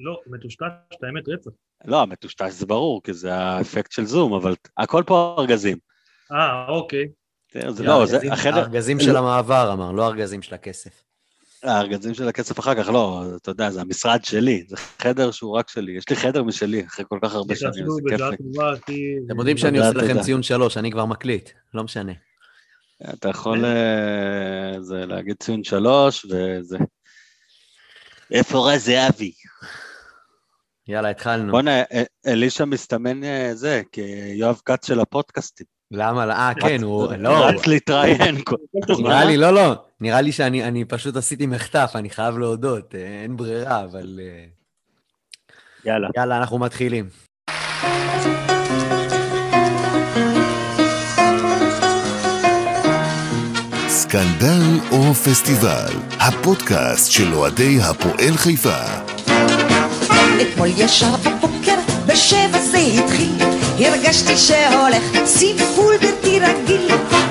לא, מטושטש, את האמת רצח. לא, המטושטש זה ברור, כי זה האפקט של זום, אבל הכל פה ארגזים. אה, אוקיי. זה לא, זה החדר... הארגזים של המעבר, אמר, לא הארגזים של הכסף. הארגזים של הכסף אחר כך, לא, אתה יודע, זה המשרד שלי, זה חדר שהוא רק שלי. יש לי חדר משלי אחרי כל כך הרבה שנים, זה כיף לי. אתם יודעים שאני עושה לכם. ציון שלוש, אני כבר מקליט, לא משנה. אתה יכול אה, זה, להגיד ציון שלוש, וזה... איפה רז זהבי? יאללה, התחלנו. בוא'נה, אה, אלישע מסתמן אה, זה, כיואב כץ של הפודקאסטים. למה? לא- אה, כן, הוא... לא, רץ להתראיין. נראה לי, לא, לא, נראה לי שאני אני פשוט עשיתי מחטף, אני חייב להודות, אה, אין ברירה, אבל... יאללה. יאללה, אנחנו מתחילים. סקנדל או פסטיבל, הפודקאסט של אוהדי הפועל חיפה. אתמול ישר בבוקר, בשבע זה התחיל, הרגשתי שהולך טיפול בלתי רגיל.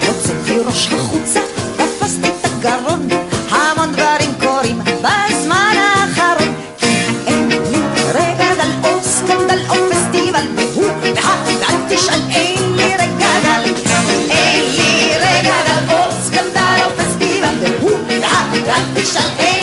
הוצאתי ראש החוצה, תפסתי את הגרון, המון דברים קורים בזמן האחרון. כי אין לי רגע דל או סקנדל או פסטיבל, והוא והא, ואל תשאל, אין לי רגע דל. אין לי רגע דל או סקנדל או פסטיבל, והוא והא, ואל תשאל, אין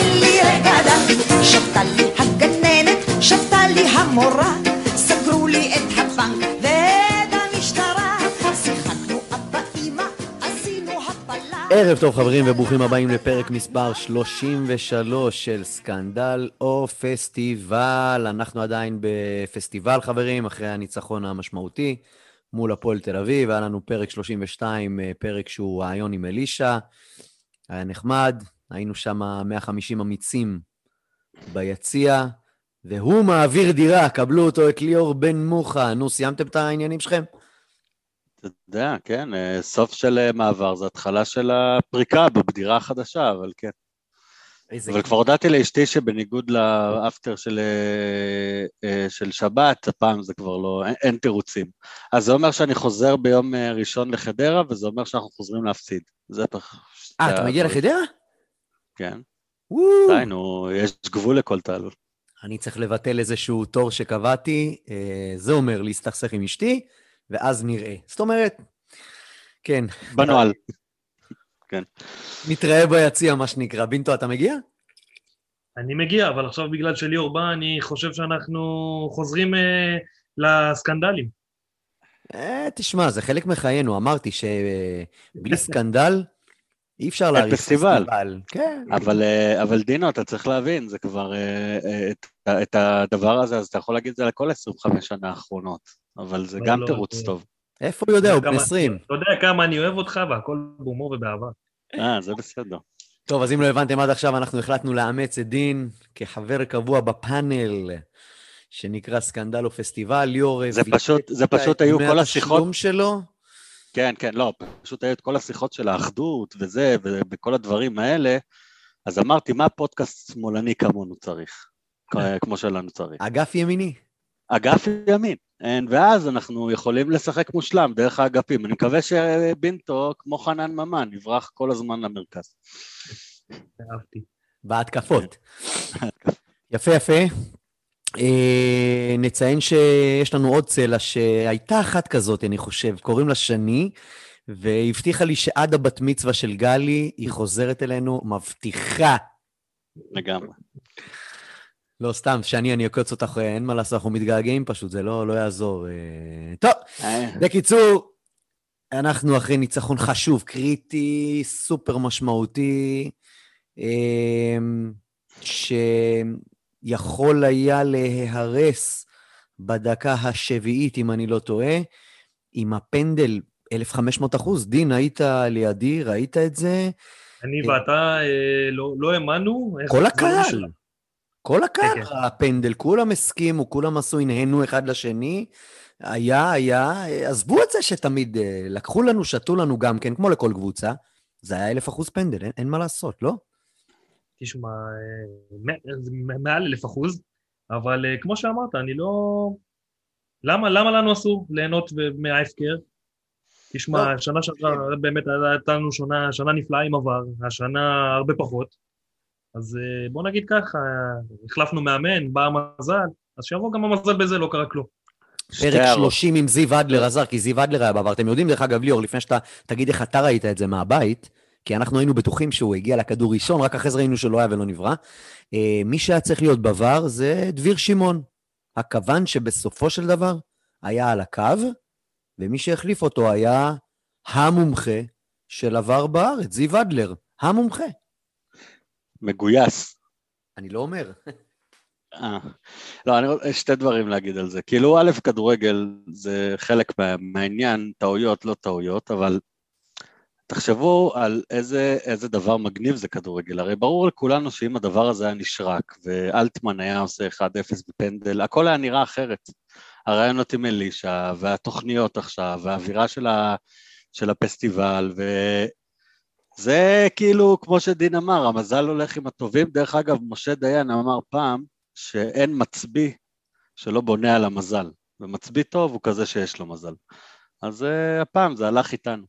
המורה, סגרו לי את הבנק ואת המשטרה. שיחקנו אבא אמא, עשינו הפלה. ערב טוב חברים וברוכים הבאים לפרק מספר 33 של סקנדל או פסטיבל. אנחנו עדיין בפסטיבל חברים, אחרי הניצחון המשמעותי מול הפועל תל אביב. היה לנו פרק 32, אה, פרק שהוא רעיון עם אלישע. היה נחמד, היינו שם 150 אמיצים ביציע, והוא מעביר דירה, קבלו אותו, את ליאור בן מוחה. נו, סיימתם את העניינים שלכם? אתה יודע, כן, אה, סוף של אה, מעבר, זה התחלה של הפריקה בבדירה החדשה, אבל כן. אבל כבר הודעתי לאשתי שבניגוד לאפטר של, אה, של שבת, הפעם זה כבר לא, אין, אין תירוצים. אז זה אומר שאני חוזר ביום ראשון לחדרה, וזה אומר שאנחנו חוזרים להפסיד. זה פח... אה, אתה מגיע לחדרה? כן, וואו. די, נו, יש גבול לכל תעלול. אני צריך לבטל איזשהו תור שקבעתי, אה, זה אומר להסתכסך עם אשתי, ואז נראה. זאת אומרת, כן, בנוהל. נתראה ביציע, מה שנקרא. בינטו, אתה מגיע? אני מגיע, אבל עכשיו בגלל שליאור בא, אני חושב שאנחנו חוזרים אה, לסקנדלים. אה, תשמע, זה חלק מחיינו. אמרתי שבלי סקנדל אי אפשר להריץ פסטיבל. כן. אבל, אה, אבל דינו, אתה צריך להבין, זה כבר, אה, אה, את, את הדבר הזה, אז אתה יכול להגיד את זה לכל 25 שנה האחרונות, אבל זה גם לא, תירוץ טוב. איפה הוא יודע? הוא בן כמה- 20. אתה יודע כמה אני אוהב אותך, והכל בהומור ובאהבה. אה, זה בסדר. טוב, אז אם לא הבנתם עד עכשיו, אנחנו החלטנו לאמץ את דין כחבר קבוע בפאנל שנקרא סקנדל או פסטיבל. ליאור... זה פשוט, זה פשוט היו כל השיחות, שלו. כן, כן, לא, פשוט היו את כל השיחות של האחדות וזה, ובכל הדברים האלה, אז אמרתי, מה פודקאסט שמאלני כמונו צריך? כמו שלנו צריך. אגף ימיני. אגף ימין, ואז אנחנו יכולים לשחק מושלם דרך האגפים. אני מקווה שבינטו, כמו חנן ממן, יברח כל הזמן למרכז. אהבתי. בהתקפות. יפה, יפה. אה, נציין שיש לנו עוד צלע שהייתה אחת כזאת, אני חושב, קוראים לה שני, והבטיחה לי שעד הבת מצווה של גלי, היא חוזרת אלינו, מבטיחה. לגמרי. לא, סתם, שני, אני אעקוץ אותך, אה, אין מה לעשות, אנחנו מתגעגעים פשוט, זה לא, לא יעזור. אה, טוב, בקיצור, אנחנו אחרי ניצחון חשוב, קריטי, סופר משמעותי, אמ, שיכול היה להיהרס בדקה השביעית, אם אני לא טועה, עם הפנדל 1500 אחוז. דין, היית לידי, ראית את זה? אני כן. ואתה אה, לא לא האמנו. כל הקהל. כל הקהל כן, כן. ראה פנדל, כולם הסכימו, כולם עשו, הנהנו אחד לשני. היה, היה, עזבו את זה שתמיד אה, לקחו לנו, שתו לנו גם כן, כמו לכל קבוצה. זה היה אלף אחוז פנדל, אין, אין מה לעשות, לא? תשמע, אה, מ- זה מ- מעל אלף אחוז, אבל אה, כמו שאמרת, אני לא... למה, למה לנו אסור ליהנות מההפקר? תשמע, לא. שנה שעברה באמת הייתה לנו שנה, שנה נפלאה עם עבר, השנה הרבה פחות, אז אה, בוא נגיד ככה, החלפנו מאמן, בא המזל, אז שיבוא גם המזל בזה, לא קרה כלום. פרק הערות. 30 עם זיו אדלר עזר, כי זיו אדלר היה בעבר. אתם יודעים, דרך אגב, ליאור, לפני שאתה תגיד איך אתה ראית את זה מהבית, כי אנחנו היינו בטוחים שהוא הגיע לכדור ראשון, רק אחרי זה ראינו שלא היה ולא נברא. אה, מי שהיה צריך להיות בVAR זה דביר שמעון, הכוון שבסופו של דבר היה על הקו, ומי שהחליף אותו היה המומחה של עבר בארץ, זיו אדלר, המומחה. מגויס. אני לא אומר. אה. לא, אני רוצה שתי דברים להגיד על זה. כאילו, א', כדורגל זה חלק מה, מהעניין, טעויות, לא טעויות, אבל תחשבו על איזה, איזה דבר מגניב זה כדורגל. הרי ברור לכולנו שאם הדבר הזה היה נשרק, ואלטמן היה עושה 1-0 בפנדל, הכל היה נראה אחרת. הרעיונות עם אלישע, והתוכניות עכשיו, והאווירה של, ה, של הפסטיבל, וזה כאילו, כמו שדין אמר, המזל הולך עם הטובים. דרך אגב, משה דיין אמר פעם, שאין מצביא שלא בונה על המזל, ומצביא טוב הוא כזה שיש לו מזל. אז uh, הפעם זה הלך איתנו.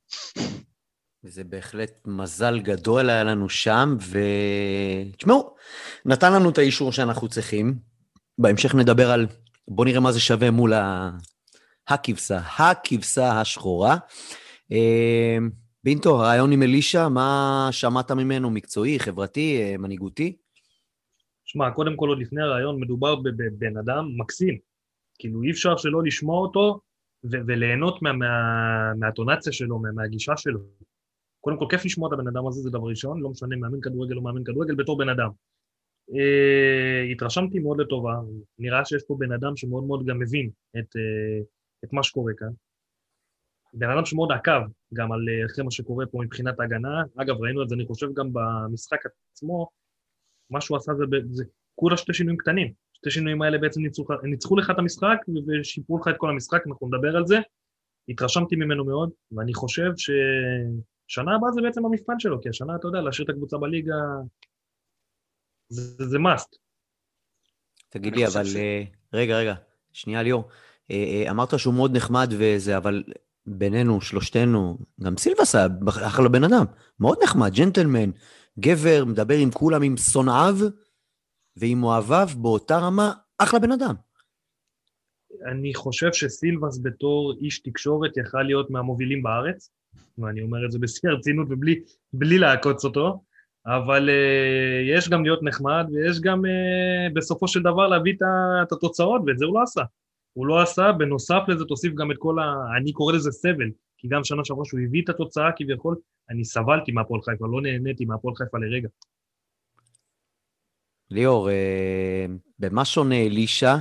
וזה בהחלט מזל גדול היה לנו שם, ותשמעו, נתן לנו את האישור שאנחנו צריכים. בהמשך נדבר על, בואו נראה מה זה שווה מול ה... הכבשה, הכבשה השחורה. אה, בינטו, רעיון עם אלישע, מה שמעת ממנו? מקצועי, חברתי, אה, מנהיגותי? שמע, קודם כל, עוד לפני הרעיון, מדובר בבן אדם מקסים. כאילו, אי אפשר שלא לשמוע אותו ו- וליהנות מה- מה- מהטונציה שלו, מה- מהגישה שלו. קודם כל, כיף לשמוע את הבן אדם הזה, זה דבר ראשון, לא משנה מאמן כדורגל או מאמן כדורגל, בתור בן אדם. Uh, התרשמתי מאוד לטובה, נראה שיש פה בן אדם שמאוד מאוד גם מבין את, uh, את מה שקורה כאן. בן אדם שמאוד עקב גם על uh, אחרי מה שקורה פה מבחינת ההגנה. אגב, ראינו את זה, אני חושב, גם במשחק עצמו, מה שהוא עשה זה, זה כולה שתי שינויים קטנים. שתי שינויים האלה בעצם ניצחו, ניצחו לך את המשחק ושיפרו לך את כל המשחק, אנחנו נדבר על זה. התרשמתי ממנו מאוד, ואני חושב ששנה הבאה זה בעצם המבחן שלו, כי השנה, אתה יודע, להשאיר את הקבוצה בליגה זה, זה must. תגיד לי, אבל... ש- אה, רגע, רגע, שנייה, ליאור. אה, אה, אמרת שהוא מאוד נחמד וזה, אבל בינינו, שלושתנו, גם סילבס היה אחלה בן אדם. מאוד נחמד, ג'נטלמן, גבר, מדבר עם כולם, עם שונאיו ועם אוהביו באותה רמה, אחלה בן אדם. אני חושב שסילבס בתור איש תקשורת יכל להיות מהמובילים בארץ, ואני אומר את זה בשיא הרצינות ובלי בלי לעקוץ אותו, אבל uh, יש גם להיות נחמד, ויש גם uh, בסופו של דבר להביא את את התוצאות, ואת זה הוא לא עשה. הוא לא עשה, בנוסף לזה תוסיף גם את כל ה... אני קורא לזה סבל, כי גם שנה שעברה שהוא הביא את התוצאה כביכול, אני סבלתי מהפועל חיפה, לא נהניתי מהפועל חיפה לרגע. ליאור, אה, במה שונה אלישע,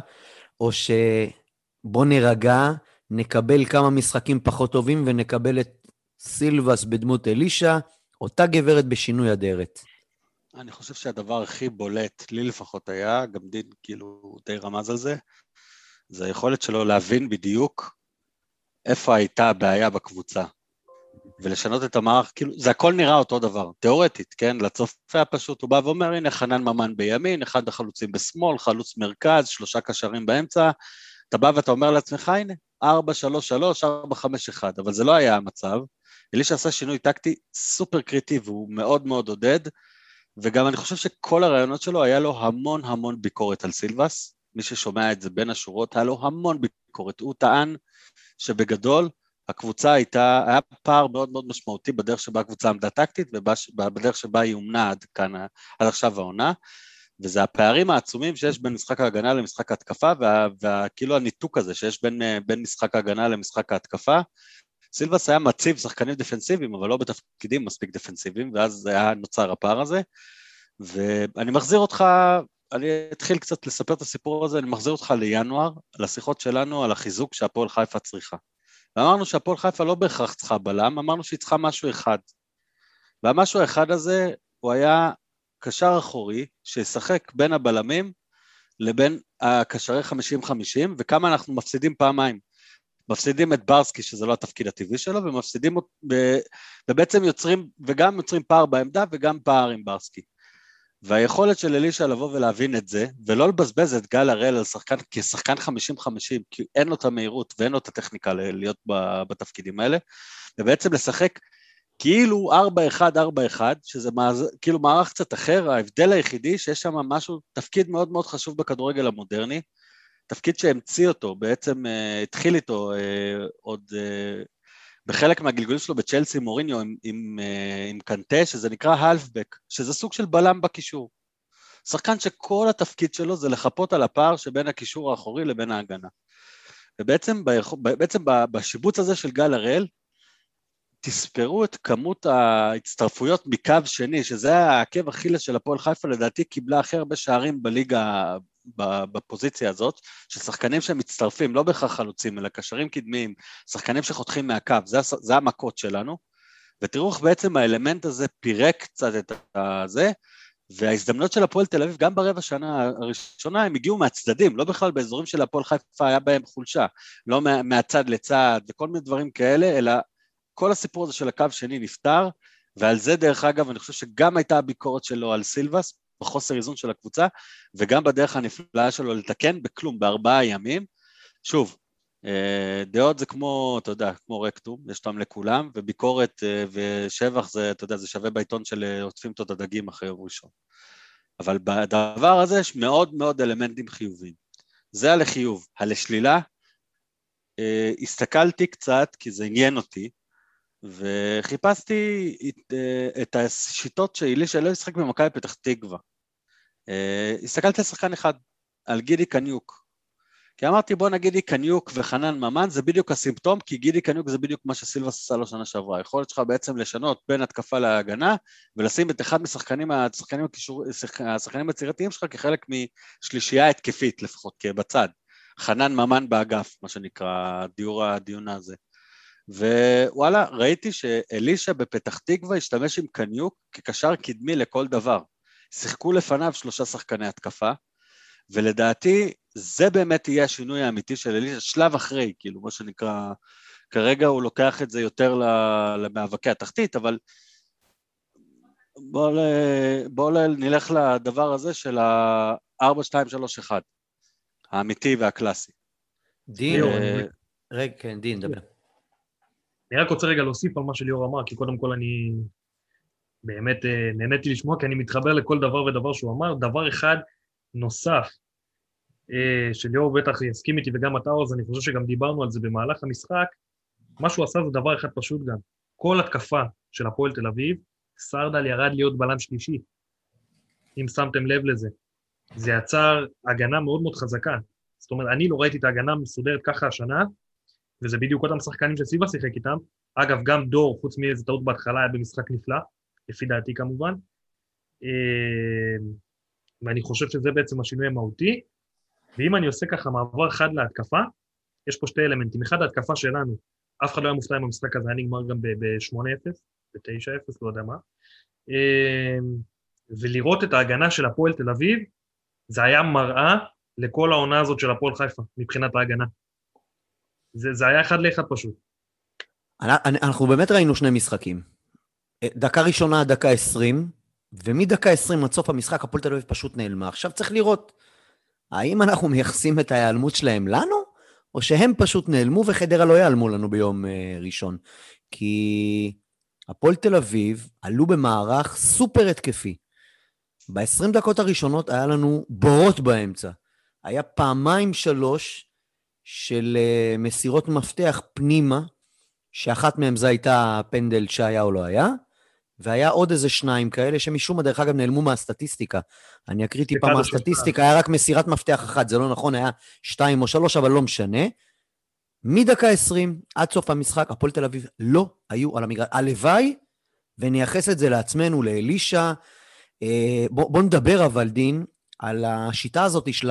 או שבוא נירגע, נקבל כמה משחקים פחות טובים ונקבל את סילבס בדמות אלישע, אותה גברת בשינוי אדרת. אני חושב שהדבר הכי בולט, לי לפחות היה, גם דין כאילו די רמז על זה, זה היכולת שלו להבין בדיוק איפה הייתה הבעיה בקבוצה. ולשנות את המערך, כאילו, זה הכל נראה אותו דבר, תיאורטית, כן? לצופה הפשוט, הוא בא ואומר, הנה חנן ממן בימין, אחד החלוצים בשמאל, חלוץ מרכז, שלושה קשרים באמצע, אתה בא ואתה אומר לעצמך, הנה, 4, 3, 3, 4, 5, 1, אבל זה לא היה המצב. אלישע עשה שינוי טקטי סופר קריטי והוא מאוד מאוד עודד, וגם אני חושב שכל הרעיונות שלו, היה לו המון המון ביקורת על סילבס, מי ששומע את זה בין השורות, היה לו המון ביקורת. הוא טען שבגדול, הקבוצה הייתה, היה פער מאוד מאוד משמעותי בדרך שבה הקבוצה עמדה טקטית ובדרך שבה היא אומנה עד כאן, עד עכשיו העונה, וזה הפערים העצומים שיש בין משחק ההגנה למשחק ההתקפה, וה- והכאילו הניתוק הזה שיש בין, בין משחק ההגנה למשחק ההתקפה. סילבס היה מציב שחקנים דפנסיביים, אבל לא בתפקידים מספיק דפנסיביים, ואז היה נוצר הפער הזה. ואני מחזיר אותך, אני אתחיל קצת לספר את הסיפור הזה, אני מחזיר אותך לינואר, לשיחות שלנו על החיזוק שהפועל חיפה צריכה. ואמרנו שהפועל חיפה לא בהכרח צריכה בלם, אמרנו שהיא צריכה משהו אחד. והמשהו האחד הזה, הוא היה קשר אחורי שישחק בין הבלמים לבין הקשרי 50-50, וכמה אנחנו מפסידים פעמיים. מפסידים את ברסקי, שזה לא התפקיד הטבעי שלו, ומפסידים, ובעצם יוצרים, וגם יוצרים פער בעמדה וגם פער עם ברסקי. והיכולת של אלישע לבוא ולהבין את זה, ולא לבזבז את גל הראל על שחקן, כשחקן 50-50, כי אין לו את המהירות ואין לו את הטכניקה להיות בתפקידים האלה, ובעצם לשחק כאילו 4-1-4-1, שזה מעז... כאילו מערך קצת אחר, ההבדל היחידי שיש שם משהו, תפקיד מאוד מאוד חשוב בכדורגל המודרני, תפקיד שהמציא אותו, בעצם uh, התחיל איתו uh, עוד uh, בחלק מהגלגולים שלו בצ'לסי מוריניו עם, עם, עם קנטה, שזה נקרא halfback, שזה סוג של בלם בקישור. שחקן שכל התפקיד שלו זה לחפות על הפער שבין הקישור האחורי לבין ההגנה. ובעצם בעצם בשיבוץ הזה של גל הראל, תספרו את כמות ההצטרפויות מקו שני, שזה העקב אכילס של הפועל חיפה, לדעתי קיבלה הכי הרבה שערים בליגה בפוזיציה הזאת, של שחקנים שמצטרפים, לא בהכרח חלוצים, אלא קשרים קדמיים, שחקנים שחותכים מהקו, זה, זה המכות שלנו. ותראו איך בעצם האלמנט הזה פירק קצת את זה, וההזדמנות של הפועל תל אביב, גם ברבע שנה הראשונה, הם הגיעו מהצדדים, לא בכלל באזורים של הפועל חיפה היה בהם חולשה, לא מהצד לצד וכל מיני דברים כאלה, אלא כל הסיפור הזה של הקו שני נפתר, ועל זה דרך אגב, אני חושב שגם הייתה הביקורת שלו על סילבס, בחוסר איזון של הקבוצה, וגם בדרך הנפלאה שלו לתקן בכלום, בארבעה ימים. שוב, אה, דעות זה כמו, אתה יודע, כמו רקטום, יש אותם לכולם, וביקורת אה, ושבח זה, אתה יודע, זה שווה בעיתון של אה, עוטפים את הדגים אחרי יום ראשון. אבל בדבר הזה יש מאוד מאוד אלמנטים חיוביים. זה הלחיוב. הלשלילה, הסתכלתי קצת, כי זה עניין אותי, וחיפשתי את, את השיטות שאלישע לא ישחק במכבי פתח תקווה. הסתכלתי על שחקן אחד, על גידי קניוק, כי אמרתי בוא נגיד לי קניוק וחנן ממן זה בדיוק הסימפטום, כי גידי קניוק זה בדיוק מה שסילבס עשה לו שנה שעברה. היכולת שלך בעצם לשנות בין התקפה להגנה, ולשים את אחד משחקנים, השחקנים, השחקנים היצירתיים שלך כחלק משלישייה התקפית לפחות, כבצד. חנן ממן באגף, מה שנקרא, דיור הדיון הזה. ווואלה, ראיתי שאלישע בפתח תקווה השתמש עם קניוק כקשר קדמי לכל דבר. שיחקו לפניו שלושה שחקני התקפה, ולדעתי זה באמת יהיה השינוי האמיתי של אלישע, שלב אחרי, כאילו, מה שנקרא, כרגע הוא לוקח את זה יותר למאבקי התחתית, אבל בואו בוא נלך לדבר הזה של ה-4, 2, 3, 1, האמיתי והקלאסי. דין, רגע, כן, דין, דבר. אני רק רוצה רגע להוסיף על מה שליאור אמר, כי קודם כל אני באמת אה, נהניתי לשמוע, כי אני מתחבר לכל דבר ודבר שהוא אמר. דבר אחד נוסף אה, שליאור בטח יסכים איתי וגם אתה עוז, אני חושב שגם דיברנו על זה במהלך המשחק, מה שהוא עשה זה דבר אחד פשוט גם. כל התקפה של הפועל תל אביב, סרדל ירד להיות בלם שלישי, אם שמתם לב לזה. זה יצר הגנה מאוד מאוד חזקה. זאת אומרת, אני לא ראיתי את ההגנה המסודרת ככה השנה, וזה בדיוק אותם שחקנים שסיבה שיחק איתם. אגב, גם דור, חוץ מאיזה טעות בהתחלה, היה במשחק נפלא, לפי דעתי כמובן. אה, ואני חושב שזה בעצם השינוי המהותי. ואם אני עושה ככה מעבר חד להתקפה, יש פה שתי אלמנטים. אחד, ההתקפה שלנו, אף אחד לא היה מופתע אם המשחק הזה היה נגמר גם ב-8-0, ב-9-0, לא יודע מה. אמ, ולראות את ההגנה של הפועל תל אביב, זה היה מראה לכל העונה הזאת של הפועל חיפה, מבחינת ההגנה. זה, זה היה אחד לאחד פשוט. אנחנו באמת ראינו שני משחקים. דקה ראשונה, דקה עשרים, ומדקה עשרים עד סוף המשחק הפועל תל אביב פשוט נעלמה. עכשיו צריך לראות האם אנחנו מייחסים את ההיעלמות שלהם לנו, או שהם פשוט נעלמו וחדרה לא ייעלמו לנו ביום uh, ראשון? כי הפועל תל אביב עלו במערך סופר התקפי. ב-20 דקות הראשונות היה לנו בורות באמצע. היה פעמיים שלוש של uh, מסירות מפתח פנימה, שאחת מהן זו הייתה הפנדל שהיה או לא היה, והיה עוד איזה שניים כאלה שמשום מה, דרך אגב, נעלמו מהסטטיסטיקה. אני אקריא טיפה מהסטטיסטיקה, היה רק מסירת מפתח אחת, זה לא נכון, היה שתיים או שלוש, אבל לא משנה. מדקה עשרים עד סוף המשחק, הפועל תל אביב לא היו על המגרש. הלוואי ונייחס את זה לעצמנו, לאלישע. אה, בוא, בוא נדבר אבל, דין, על השיטה הזאת של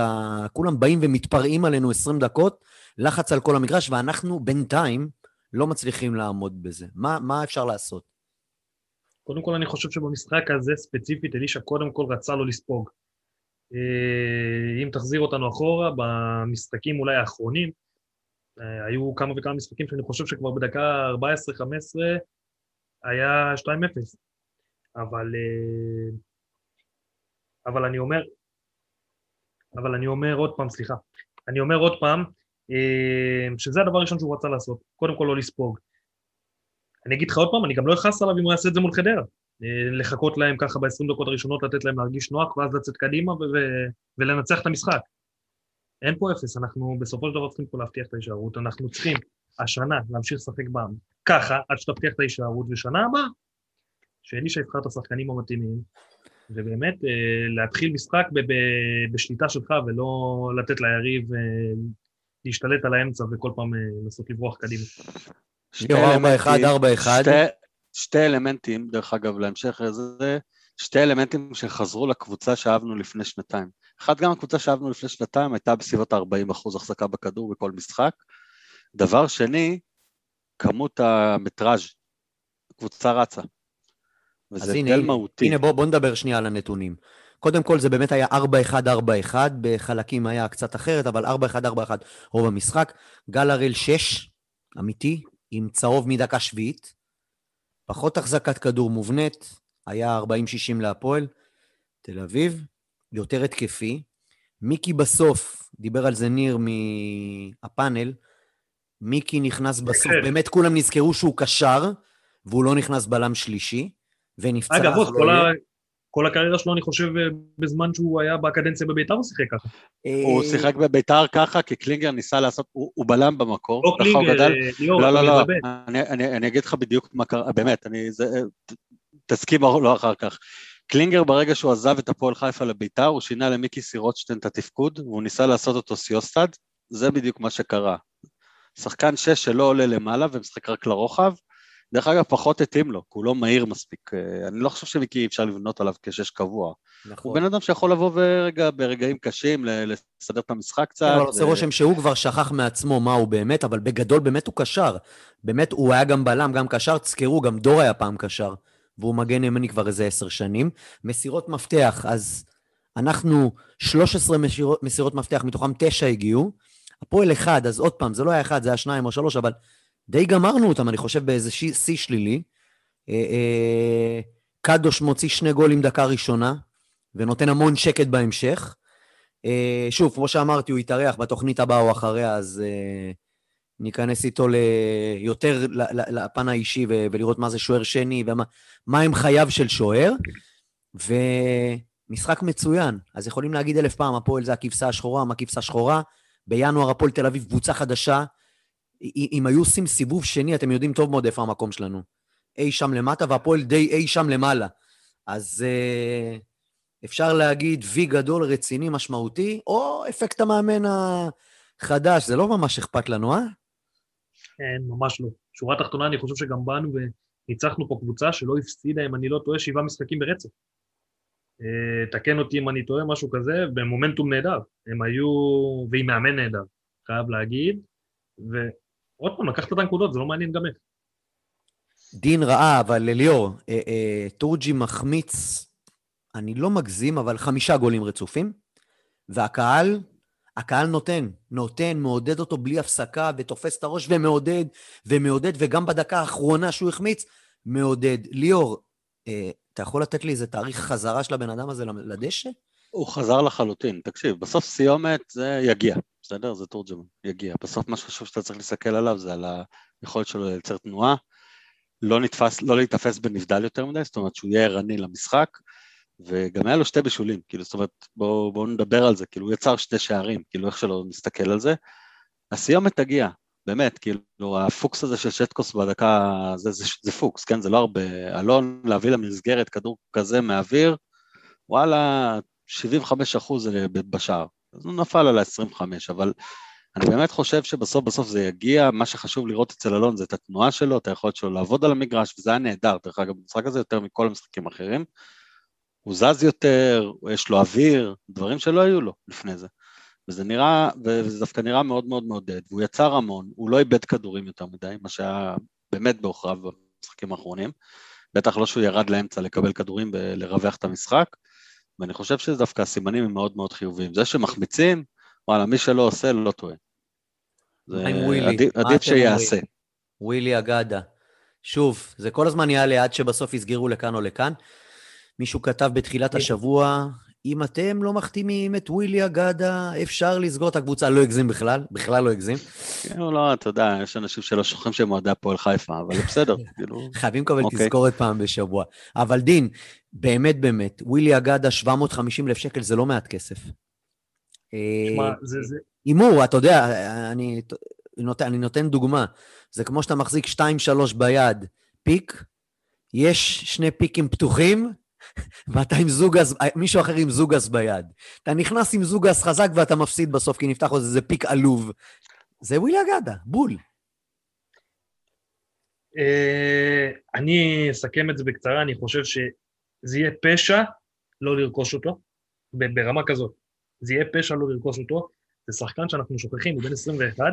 כולם באים ומתפרעים עלינו 20 דקות, לחץ על כל המגרש, ואנחנו בינתיים לא מצליחים לעמוד בזה. מה, מה אפשר לעשות? קודם כל אני חושב שבמשחק הזה ספציפית אלישע קודם כל רצה לו לספוג. אה, אם תחזיר אותנו אחורה, במשחקים אולי האחרונים, אה, היו כמה וכמה משחקים שאני חושב שכבר בדקה 14-15 היה 2-0. אבל, אה, אבל אני אומר, אבל אני אומר עוד פעם, סליחה, אני אומר עוד פעם, שזה הדבר הראשון שהוא רצה לעשות, קודם כל לא לספוג. אני אגיד לך עוד פעם, אני גם לא אכעס עליו אם הוא יעשה את זה מול חדרה. אה, לחכות להם ככה ב-20 דקות הראשונות, לתת להם להרגיש נוח, ואז לצאת קדימה ו- ו- ולנצח את המשחק. אין פה אפס, אנחנו בסופו של דבר צריכים פה להבטיח את ההישארות, אנחנו צריכים השנה להמשיך לשחק בעם ככה, עד שתבטיח את ההישארות, ושנה הבאה, שאלישע יבחר את השחקנים המתאימים, ובאמת אה, להתחיל משחק ב- בשליטה שלך, ולא לתת ליריב אה, להשתלט על האמצע וכל פעם אה, לנסות לברוח קדימה. שתי אלמנטים-. שתי- שתי אלמנטים, דרך אגב, להמשך לזה, שתי אלמנטים שחזרו לקבוצה שאהבנו לפני שנתיים. אחד, גם הקבוצה שאהבנו לפני שנתיים הייתה בסביבות ה-40 אחוז החזקה בכדור בכל משחק. דבר שני, כמות המטראז', קבוצה רצה. וזה הבדל מהותי. הנה בוא, בוא נדבר שנייה על הנתונים. קודם כל, זה באמת היה 4-1-4-1, בחלקים היה קצת אחרת, אבל 4-1-4-1 רוב המשחק. גל הראל 6, אמיתי, עם צהוב מדקה שביעית. פחות החזקת כדור מובנית, היה 40-60 להפועל. תל אביב, יותר התקפי. מיקי בסוף, דיבר על זה ניר מהפאנל, מיקי נכנס בסוף. באמת כולם נזכרו שהוא קשר, והוא לא נכנס בלם שלישי, ונפצע. אגב, עוד, לא כל. ה... כל הקריירה שלו, אני חושב, אה, בזמן שהוא היה בקדנציה בביתר, הוא שיחק ככה. הוא אה, שיחק בביתר ככה, כי קלינגר ניסה לעשות, הוא הוא בלם במקור. לא קלינגר. אה, ליאור, לא, לא, לא, מבלבל. אני, אני, אני אגיד לך בדיוק מה קרה, באמת, אני, זה, תסכים או לא אחר כך. קלינגר ברגע שהוא עזב את הפועל חיפה לביתר, הוא שינה למיקי סירוטשטיין את התפקוד, והוא ניסה לעשות אותו סיוסטד, זה בדיוק מה שקרה. שחקן שש שלא עולה למעלה ומשחק רק לרוחב, דרך אגב, פחות התאים לו, כי הוא לא מהיר מספיק. אה, אני לא חושב שמיקי אפשר לבנות עליו כשש קבוע. הוא נכון. בן אדם שיכול לבוא ורגע, ברגעים קשים, לסדר את המשחק קצת. אבל עושה ו- רושם שהוא כבר שכח מעצמו מה הוא באמת, אבל בגדול באמת הוא קשר. באמת, הוא היה גם בלם, גם קשר. תזכרו, גם דור היה פעם קשר, והוא מגן ימני כבר איזה עשר שנים. מסירות מפתח, אז אנחנו 13 מסירות, מסירות מפתח, מתוכם תשע הגיעו. הפועל אחד, אז עוד פעם, זה לא היה אחד, זה היה שניים או שלוש, אבל די גמרנו אותם, אני חושב, באיזה שי- שיא שלילי. אה, אה, קדוש מוציא שני גולים דקה ראשונה, ונותן המון שקט בהמשך. אה, שוב, כמו שאמרתי, הוא יתארח בתוכנית הבאה או אחריה, אז אה, ניכנס איתו ל... יותר לפן האישי ולראות מה זה שוער שני ומה מה הם חייו של שוער. ומשחק מצוין. אז יכולים להגיד אלף פעם, הפועל זה הכבשה השחורה, מה כבשה שחורה? בינואר הפועל תל אביב קבוצה חדשה. אם היו עושים סיבוב שני, אתם יודעים טוב מאוד איפה המקום שלנו. אי שם למטה, והפועל די אי שם למעלה. אז אה, אפשר להגיד וי גדול, רציני, משמעותי, או אפקט המאמן החדש, זה לא ממש אכפת לנו, אה? אין, ממש לא. שורה תחתונה, אני חושב שגם באנו וניצחנו פה קבוצה שלא הפסידה, אם אני לא טועה, שבעה משחקים ברצף. אה, תקן אותי אם אני טועה, משהו כזה, במומנטום נהדר. הם היו, ועם מאמן נהדר, חייב להגיד. ועוד פעם, לקחת את הנקודות, זה לא מעניין גם איך. דין רעה, אבל ליאור, אה, אה, תורג'י מחמיץ, אני לא מגזים, אבל חמישה גולים רצופים, והקהל, הקהל נותן, נותן, מעודד אותו בלי הפסקה, ותופס את הראש ומעודד, ומעודד, וגם בדקה האחרונה שהוא החמיץ, מעודד. ליאור, אה, אתה יכול לתת לי איזה תאריך חזרה של הבן אדם הזה לדשא? הוא חזר לחלוטין. תקשיב, בסוף סיומת זה יגיע, בסדר? זה תורג'מן, יגיע. בסוף מה שחשוב שאתה צריך להסתכל עליו זה על היכולת שלו לייצר תנועה, לא, נתפס, לא להיתפס בנבדל יותר מדי, זאת אומרת שהוא יהיה ערני למשחק, וגם היה לו שתי בישולים, כאילו, זאת אומרת, בואו בוא נדבר על זה, כאילו, הוא יצר שתי שערים, כאילו, איך שלא נסתכל על זה. הסיומת תגיע, באמת, כאילו, הפוקס הזה של שטקוס בדקה, זה, זה, זה פוקס, כן? זה לא הרבה. אלון, להביא למסגרת כדור כזה מהאוויר, וואלה, 75 אחוז בשער. אז הוא נפל על ה-25, אבל אני באמת חושב שבסוף בסוף זה יגיע, מה שחשוב לראות אצל אלון זה את התנועה שלו, את היכולת שלו לעבוד על המגרש, וזה היה נהדר, דרך אגב, במשחק הזה יותר מכל המשחקים האחרים. הוא זז יותר, יש לו אוויר, דברים שלא היו לו לפני זה. וזה נראה, וזה דווקא נראה מאוד מאוד מעודד, והוא יצר המון, הוא לא איבד כדורים יותר מדי, מה שהיה באמת בעוכריו במשחקים האחרונים. בטח לא שהוא ירד לאמצע לקבל כדורים ולרווח את המשחק, ואני חושב שדווקא הסימנים הם מאוד מאוד חיוביים. זה שמחמיצים, וואלה, מי שלא עושה לא טועה. זה? עדיף, שיעשה. ווילי אגדה. שוב, זה כל הזמן יעלה עד שבסוף יסגרו לכאן או לכאן. מישהו כתב בתחילת השבוע, אם אתם לא מחתימים את ווילי אגדה, אפשר לסגור את הקבוצה. לא הגזים בכלל, בכלל לא הגזים. כן, לא, אתה יודע, יש אנשים שלא שוכחים שהם אוהדי הפועל חיפה, אבל בסדר, כאילו... חייבים לקבל אוקיי. תזכורת פעם בשבוע. אבל דין, באמת באמת, ווילי אגדה, 750 אלף שקל זה לא מעט כסף. אה, הימור, אתה יודע, אני נותן, אני נותן דוגמה. זה כמו שאתה מחזיק 2-3 ביד, פיק, יש שני פיקים פתוחים, ואתה עם זוגס, מישהו אחר עם זוגס ביד. אתה נכנס עם זוגס חזק ואתה מפסיד בסוף, כי נפתח עוד איזה פיק עלוב. זה ווילי אגדה, בול. אה, אני אסכם את זה בקצרה, אני חושב שזה יהיה פשע לא לרכוש אותו, ברמה כזאת. זה יהיה פשע לא לרכוש אותו, זה שחקן שאנחנו שוכחים, הוא בן 21,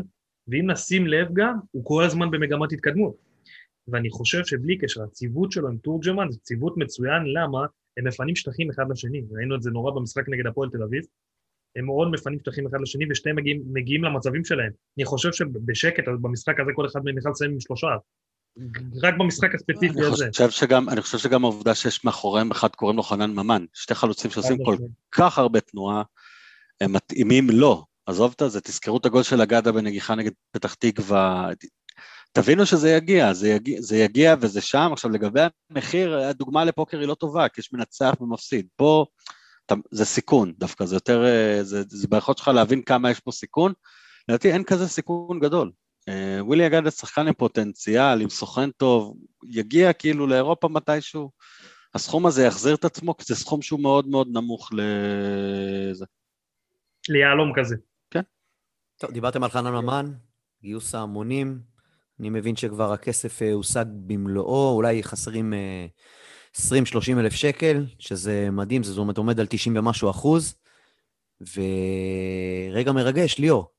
ואם נשים לב גם, הוא כל הזמן במגמת התקדמות. ואני חושב שבלי קשר, הציוות שלו עם תורג'מן זה ציוות מצוין, למה? הם מפנים שטחים אחד לשני, ראינו את זה נורא במשחק נגד הפועל תל אביב, הם מאוד מפנים שטחים אחד לשני ושניהם מגיעים, מגיעים למצבים שלהם. אני חושב שבשקט, במשחק הזה כל אחד מהם יכול לסיים עם שלושה. רק במשחק הספציפי אני הזה. חושב שגם, אני חושב שגם העובדה שיש מאחוריהם אחד קוראים לו חנן ממן, שתי חלוצים שעושים כל. כך הרבה תנועה, הם מתאימים לו. עזוב את זה, תזכרו את הגול של אגדה בנגיחה נגד פתח תקווה. תבינו שזה יגיע, זה יגיע, זה יגיע וזה שם. עכשיו לגבי המחיר, הדוגמה לפוקר היא לא טובה, כי יש מנצח ומפסיד. פה אתה, זה סיכון דווקא, זה יותר, אה, זה, זה ביכולת שלך להבין כמה יש פה סיכון. לדעתי אין כזה סיכון גדול. אה, ווילי אגדה שחקן עם פוטנציאל, עם סוכן טוב, יגיע כאילו לאירופה מתישהו. הסכום הזה יחזיר את עצמו, כי זה סכום שהוא מאוד מאוד נמוך לזה. ליהלום כזה. טוב, דיברתם על חנן ממן, גיוס ההמונים. אני מבין שכבר הכסף אה, הושג במלואו, אולי חסרים אה, 20-30 אלף שקל, שזה מדהים, זאת אומרת עומד על 90 ומשהו אחוז. ורגע מרגש, ליאור.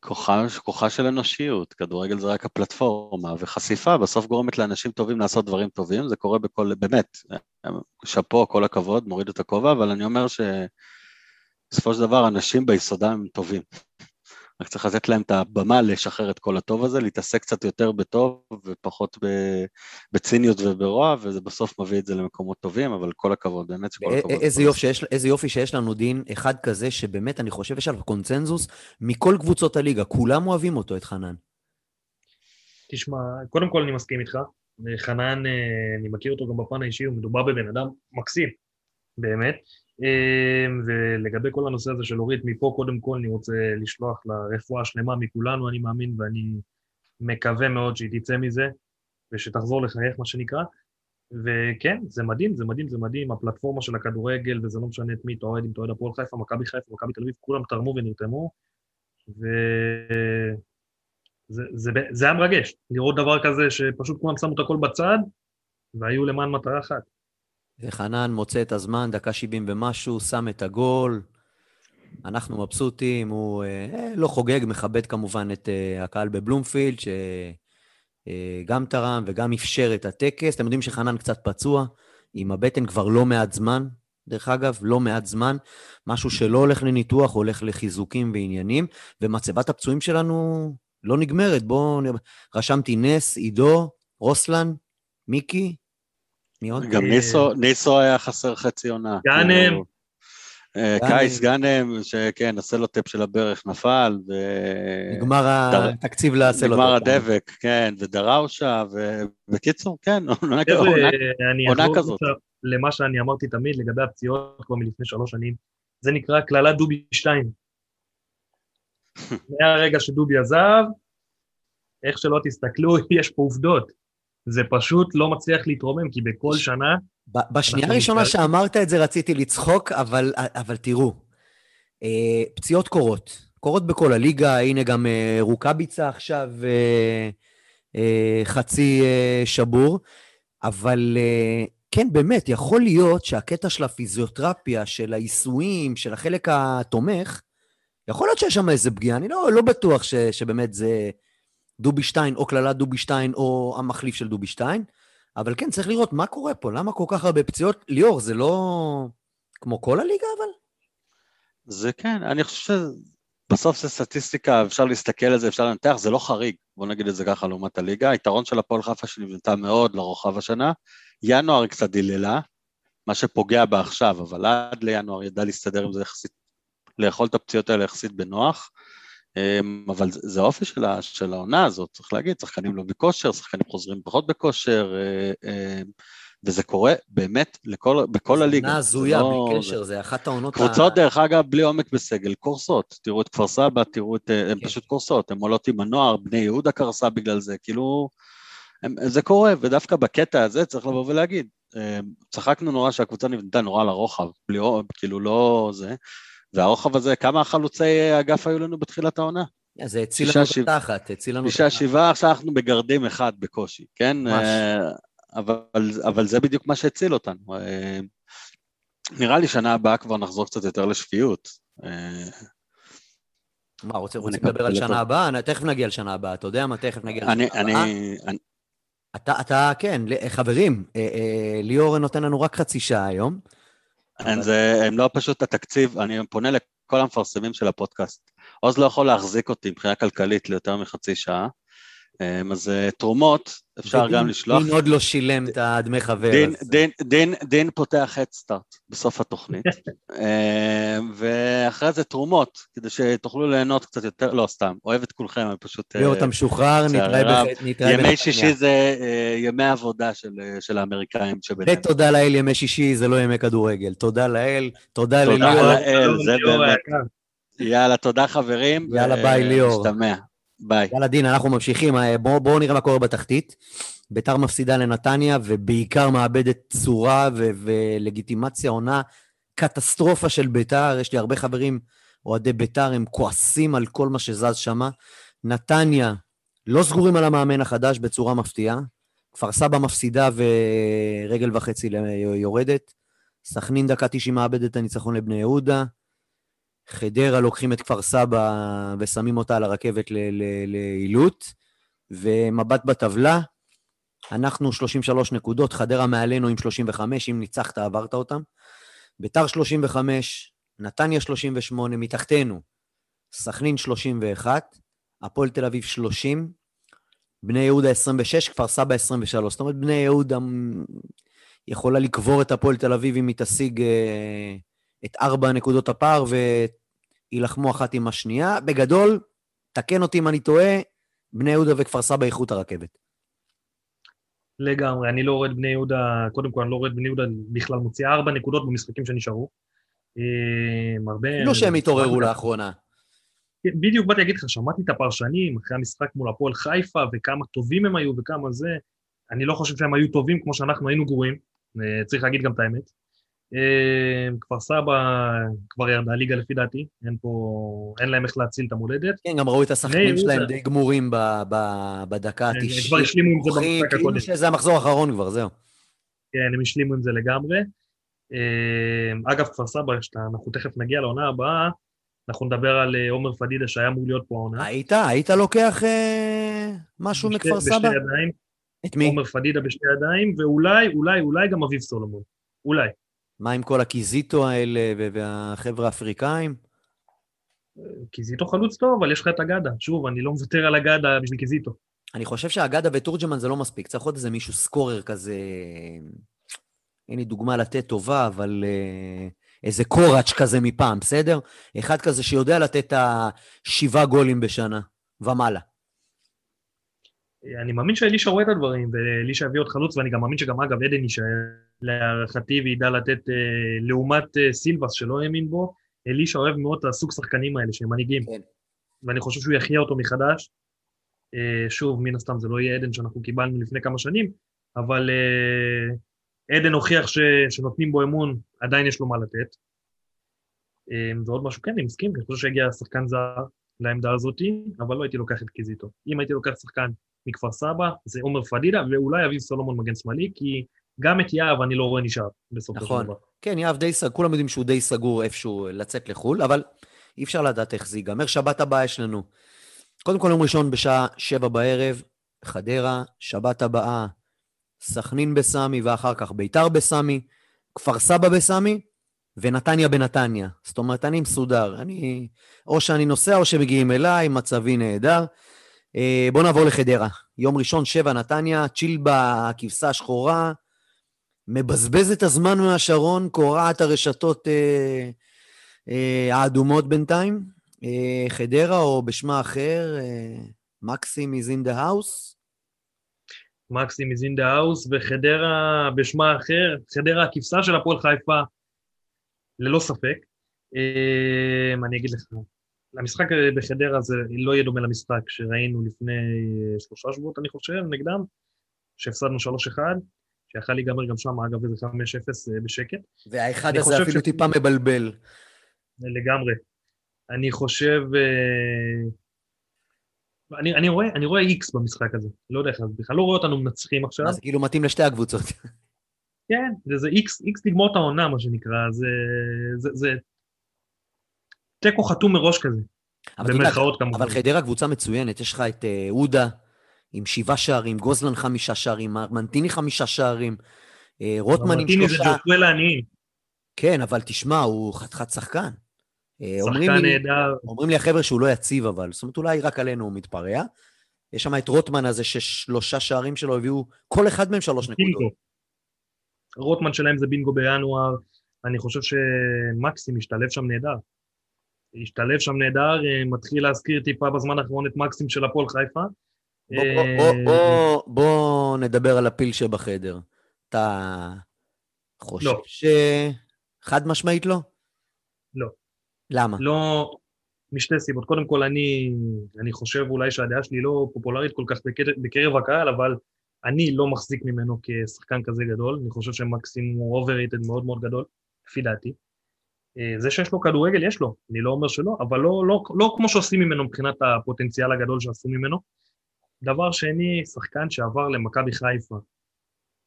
כוחה, כוחה של אנושיות, כדורגל זה רק הפלטפורמה, וחשיפה בסוף גורמת לאנשים טובים לעשות דברים טובים, זה קורה בכל, באמת, שאפו, כל הכבוד, מוריד את הכובע, אבל אני אומר שבסופו של דבר אנשים ביסודם הם טובים. רק צריך לתת להם את הבמה לשחרר את כל הטוב הזה, להתעסק קצת יותר בטוב ופחות ב- בציניות וברוע, וזה בסוף מביא את זה למקומות טובים, אבל כל הכבוד, באמת שכל א- הכבוד. איזה יופי, שיש, איזה יופי שיש לנו דין, אחד כזה שבאמת, אני חושב, יש עליו קונצנזוס מכל קבוצות הליגה, כולם אוהבים אותו, את חנן. תשמע, קודם כל אני מסכים איתך. חנן, אה, אני מכיר אותו גם בפן האישי, הוא מדובר בבן אדם מקסים, באמת. אה, ולגבי כל הנושא הזה של אורית, מפה קודם כל אני רוצה לשלוח לה רפואה שלמה מכולנו, אני מאמין, ואני מקווה מאוד שהיא תצא מזה, ושתחזור לחייך, מה שנקרא. וכן, זה מדהים, זה מדהים, זה מדהים, הפלטפורמה של הכדורגל, וזה לא משנה את מי אתה אוהד, אם אתה אוהד הפועל חיפה, מכבי חיפה, מכבי תל אביב, כולם תרמו ונרתמו, וזה זה, זה היה מרגש, לראות דבר כזה שפשוט כולם שמו את הכל בצד, והיו למען מטרה אחת. וחנן מוצא את הזמן, דקה 70 ומשהו, שם את הגול. אנחנו מבסוטים, הוא אה, לא חוגג, מכבד כמובן את אה, הקהל בבלומפילד, שגם תרם וגם אפשר את הטקס. אתם יודעים שחנן קצת פצוע, עם הבטן כבר לא מעט זמן, דרך אגב, לא מעט זמן. משהו שלא הולך לניתוח, הולך לחיזוקים ועניינים, ומצבת הפצועים שלנו לא נגמרת. בואו, רשמתי נס, עידו, רוסלן, מיקי, מי עוד? גם אה, ניסו, ניסו היה חסר חצי עונה. גאנם. כאילו, אה, גאנם. קייס גאנם, שכן, הסלוטפ של הברך נפל, ו... נגמר התקציב לעשות נגמר הדבק, כן, ודראושה, ובקיצור, כן, עונה כזאת. עכשיו למה שאני אמרתי תמיד לגבי הפציעות כבר מלפני שלוש שנים, זה נקרא קללת דובי 2. מהרגע שדובי עזב, איך שלא תסתכלו, יש פה עובדות. זה פשוט לא מצליח להתרומם, כי בכל שנה, בשנייה הראשונה נתקל- שאמרת את זה רציתי לצחוק, אבל, אבל תראו, אה, פציעות קורות. קורות בכל הליגה, הנה גם אה, רוקאביצה עכשיו אה, חצי שבור, אבל כן, באמת, יכול להיות שהקטע של הפיזיותרפיה, של העיסויים, של החלק התומך, יכול להיות שיש שם איזה פגיעה, אני לא, לא בטוח ש, שבאמת זה דובי שטיין, או קללת דובי שטיין, או המחליף של דובי שטיין, אבל כן, צריך לראות מה קורה פה, למה כל כך הרבה פציעות? ליאור, זה לא כמו כל הליגה, אבל? זה כן, אני חושב שבסוף זה סטטיסטיקה, אפשר להסתכל על זה, אפשר לנתח, זה לא חריג, בוא נגיד את זה ככה לעומת הליגה. היתרון של הפועל חיפה שנבנתה מאוד לרוחב השנה, ינואר היא קצת דיללה, מה שפוגע בה עכשיו, אבל עד לינואר ידע להסתדר עם זה יחסית, לאכול את הפציעות האלה יחסית בנוח. אמ, אבל זה האופי של, של העונה הזאת, צריך להגיד, שחקנים לא בכושר, שחקנים חוזרים פחות בכושר, אה, אמ, וזה קורה באמת לכל, בכל הליגה. עונה הזויה, לא, בלי קשר, זה... אחת העונות... קבוצות, ה... דרך אגב, בלי עומק בסגל, קורסות. תראו את כפר סבא, תראו את... הן כן. פשוט קורסות, הן עולות עם הנוער, בני יהודה קרסה בגלל זה, כאילו... הם, זה קורה, ודווקא בקטע הזה צריך לבוא ולהגיד, אמ, צחקנו נורא שהקבוצה נבנתה נורא לרוחב, בלי, כאילו לא זה, והרוחב הזה, כמה חלוצי אגף היו לנו בתחילת העונה? זה הציל לנו את התחת, הציל לנו את התחת. שישה, שבעה, עכשיו אנחנו בגרדים אחד בקושי, כן? אה, אבל, אבל זה בדיוק מה שהציל אותנו. אה, נראה לי שנה הבאה כבר נחזור קצת יותר לשפיות. אה, מה, רוצים לדבר על שנה הבאה? תכף נגיע לשנה הבאה, אתה יודע מה? תכף נגיע לשנה הבאה. אתה, אתה, כן, חברים, ליאור נותן לנו רק חצי שעה היום. אבל... זה, הם לא פשוט התקציב, אני פונה לכל המפרסמים של הפודקאסט. עוז לא יכול להחזיק אותי מבחינה כלכלית ליותר מחצי שעה, אז אה, תרומות אפשר ודין, גם לשלוח. דין עוד לא שילם את הדמי חבר. דין, אז... דין, דין, דין פותח הדסטארט בסוף התוכנית, אמ, ואחרי זה תרומות, כדי שתוכלו ליהנות קצת יותר, לא סתם, אוהב את כולכם, אני פשוט... ליאור, אתה משוחרר, נתראה בחטא. ימי שישי זה אה, ימי עבודה של, אה, של האמריקאים שביניהם. ותודה לאל, ימי שישי זה לא ימי כדורגל. תודה לאל, תודה לליאור. תודה לאל, זה באמת. יאללה, תודה חברים. יאללה, ביי ליאור. נשתמע. ביי. יאללה דין, אנחנו ממשיכים. בואו בוא נראה מה קורה בתחתית. ביתר מפסידה לנתניה, ובעיקר מאבדת צורה ו- ולגיטימציה, עונה קטסטרופה של ביתר. יש לי הרבה חברים, אוהדי ביתר, הם כועסים על כל מה שזז שם. נתניה, לא סגורים על המאמן החדש בצורה מפתיעה. כפר סבא מפסידה ורגל וחצי יורדת. סכנין דקה 90 מאבדת את הניצחון לבני יהודה. חדרה לוקחים את כפר סבא ושמים אותה על הרכבת לעילוט, ומבט בטבלה, אנחנו 33 נקודות, חדרה מעלינו עם 35, אם ניצחת עברת אותם. ביתר 35, נתניה 38, מתחתנו, סכנין 31, הפועל תל אביב 30, בני יהודה 26, כפר סבא 23. זאת אומרת, בני יהודה יכולה לקבור את הפועל תל אביב אם היא תשיג אה, את ארבע נקודות הפער ויילחמו אחת עם השנייה. בגדול, תקן אותי אם אני טועה, בני יהודה וכפר סבא איכות הרכבת. לגמרי, אני לא רואה את בני יהודה, קודם כל אני לא רואה את בני יהודה בכלל מוציאה ארבע נקודות במשחקים שנשארו. אה, הרבה... לא שהם התעוררו לאחרונה. כן, בדיוק באתי להגיד לך, שמעתי את הפרשנים אחרי המשחק מול הפועל חיפה, וכמה טובים הם היו וכמה זה. אני לא חושב שהם היו טובים כמו שאנחנו היינו גרועים, אה, צריך להגיד גם את האמת. אה, כפר סבא כבר ירדה ליגה לפי דעתי, אין פה, אין להם איך להציל את המולדת. כן, גם ראו את השחקנים שלהם די גמורים בדקה ה-90. הם כבר השלימו עם זה במשחק הקודם. כאילו שזה המחזור האחרון כבר, זהו. כן, הם השלימו עם זה לגמרי. אה, אגב, כפר סבא, אנחנו תכף נגיע לעונה הבאה, אנחנו נדבר על אה, עומר פדידה שהיה אמור להיות פה העונה. היית? היית לוקח משהו מכפר סבא? בשתי ידיים. את מי? עומר פדידה בשתי ידיים, ואולי, אולי, אולי גם אביב סולומון. אולי. מה עם כל הקיזיטו האלה והחבר'ה האפריקאים? קיזיטו חלוץ טוב, אבל יש לך את אגדה. שוב, אני לא מוותר על אגדה בשביל קיזיטו. אני חושב שאגדה ותורג'מן זה לא מספיק, צריך עוד איזה מישהו scorer כזה... אין לי דוגמה לתת טובה, אבל uh, איזה קוראץ' כזה מפעם, בסדר? אחד כזה שיודע לתת את השבעה גולים בשנה ומעלה. אני מאמין שאלישע רואה את הדברים, ואלישע יביא עוד חלוץ, ואני גם מאמין שגם אגב עדן יישאר להערכתי וידע לתת, אה, לעומת אה, סילבס שלא האמין בו, אלישע אוהב מאוד את הסוג שחקנים האלה שהם מנהיגים. כן. ואני חושב שהוא יחיה אותו מחדש. אה, שוב, מן הסתם זה לא יהיה עדן שאנחנו קיבלנו לפני כמה שנים, אבל אה, עדן הוכיח ש, שנותנים בו אמון, עדיין יש לו מה לתת. אה, ועוד משהו, כן, אני מסכים, אני חושב שהגיע שחקן זר לעמדה הזאתי, אבל לא הייתי לוקח את קיזיטו. אם הייתי לוקח שחקן מכפר סבא, זה עומר פדידה, ואולי אביב סולומון מגן שמאלי, כי גם את יהב אני לא רואה נשאר בסופו נכון. של דבר. כן, יהב די סגור, כולם יודעים שהוא די סגור איפשהו לצאת לחו"ל, אבל אי אפשר לדעת איך זה ייגמר. שבת הבאה יש לנו. קודם כל, יום ראשון בשעה שבע בערב, חדרה, שבת הבאה, סכנין בסמי, ואחר כך ביתר בסמי, כפר סבא בסמי, ונתניה בנתניה. זאת אומרת, אני מסודר. אני, או שאני נוסע או שמגיעים אליי, מצבי נהדר. אה, בואו נעבור לחדרה. יום ראשון, שבע, נתניה, צ'ילבה, הכבשה השחורה, מבזבז את הזמן מהשרון, קורע את הרשתות אה, אה, האדומות בינתיים. אה, חדרה, או בשמה אחר, מקסים is in the house. מקסים is in the house, וחדרה בשמה אחר, חדרה הכבשה של הפועל חיפה, ללא ספק. אה, אני אגיד לך, המשחק בחדרה זה לא יהיה דומה למשחק שראינו לפני אה, שלושה שבועות, אני חושב, נגדם, שהפסדנו 3-1, שיכול להיגמר גם שם, אגב, איזה 5-0 אה, בשקט. והאחד הזה אפילו ש- טיפה מבלבל. לגמרי. אני חושב... אה, אני, אני, רואה, אני רואה איקס במשחק הזה, לא יודע איך, אז בכלל לא רואה אותנו מנצחים עכשיו. זה כאילו מתאים לשתי הקבוצות. כן, זה איקס, איקס לגמור את העונה, מה שנקרא, זה, זה, זה תיקו חתום מראש כזה, במרכאות כמובן. אבל חדרה קבוצה מצוינת, יש לך את אה, עודה עם שבעה שערים, גוזלן חמישה שערים, מנטיני חמישה שערים, אה, רוטמן עם מרטיני זה שלושה. ג'וקוויל העניים, כן, אבל תשמע, הוא חתיכת שחקן. אה, שחקן נהדר, אומרים לי החבר'ה שהוא לא יציב, אבל. זאת אומרת, אולי רק עלינו הוא מתפרע. יש שם את רוטמן הזה, ששלושה שערים שלו הביאו, כל אחד מהם שלוש בינגו. נקודות. רוטמן שלהם זה בינגו בינואר, אני חושב שמקסים השתלב שם נהדר. השתלב שם נהדר, אה, מתחיל להזכיר טיפה בזמן האחרון את מקסים של הפועל חיפה. בוא, אה, בוא, בוא, בוא, בוא נדבר על הפיל שבחדר. אתה חושב לא. ש... חד משמעית לא? לא. למה? לא, משתי סיבות. קודם כל, אני, אני חושב אולי שהדעה שלי לא פופולרית כל כך בקרב, בקרב הקהל, אבל אני לא מחזיק ממנו כשחקן כזה גדול. אני חושב שמקסים הוא overrated מאוד מאוד גדול, לפי דעתי. אה, זה שיש לו כדורגל, יש לו, אני לא אומר שלא, אבל לא, לא, לא כמו שעושים ממנו מבחינת הפוטנציאל הגדול שעשו ממנו. דבר שני, שחקן שעבר למכבי חיפה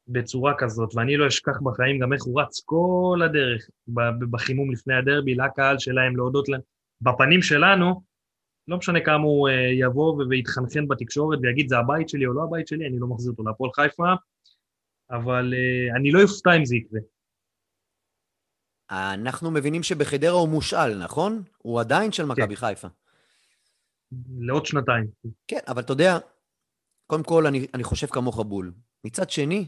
בצורה כזאת, ואני לא אשכח בחיים גם איך הוא רץ כל הדרך בחימום לפני הדרבי, לקהל שלהם, להודות להם. בפנים שלנו, לא משנה כמה הוא אה, יבוא ויתחנחן בתקשורת ויגיד זה הבית שלי או לא הבית שלי, אני לא מחזיר אותו להפועל חיפה, אבל אה, אני לא אופתע אם זה יקרה. אנחנו מבינים שבחדרה הוא מושאל, נכון? הוא עדיין של מכבי חיפה. לעוד שנתיים. כן, אבל אתה יודע, קודם כל, אני, אני חושב כמוך בול. מצד שני,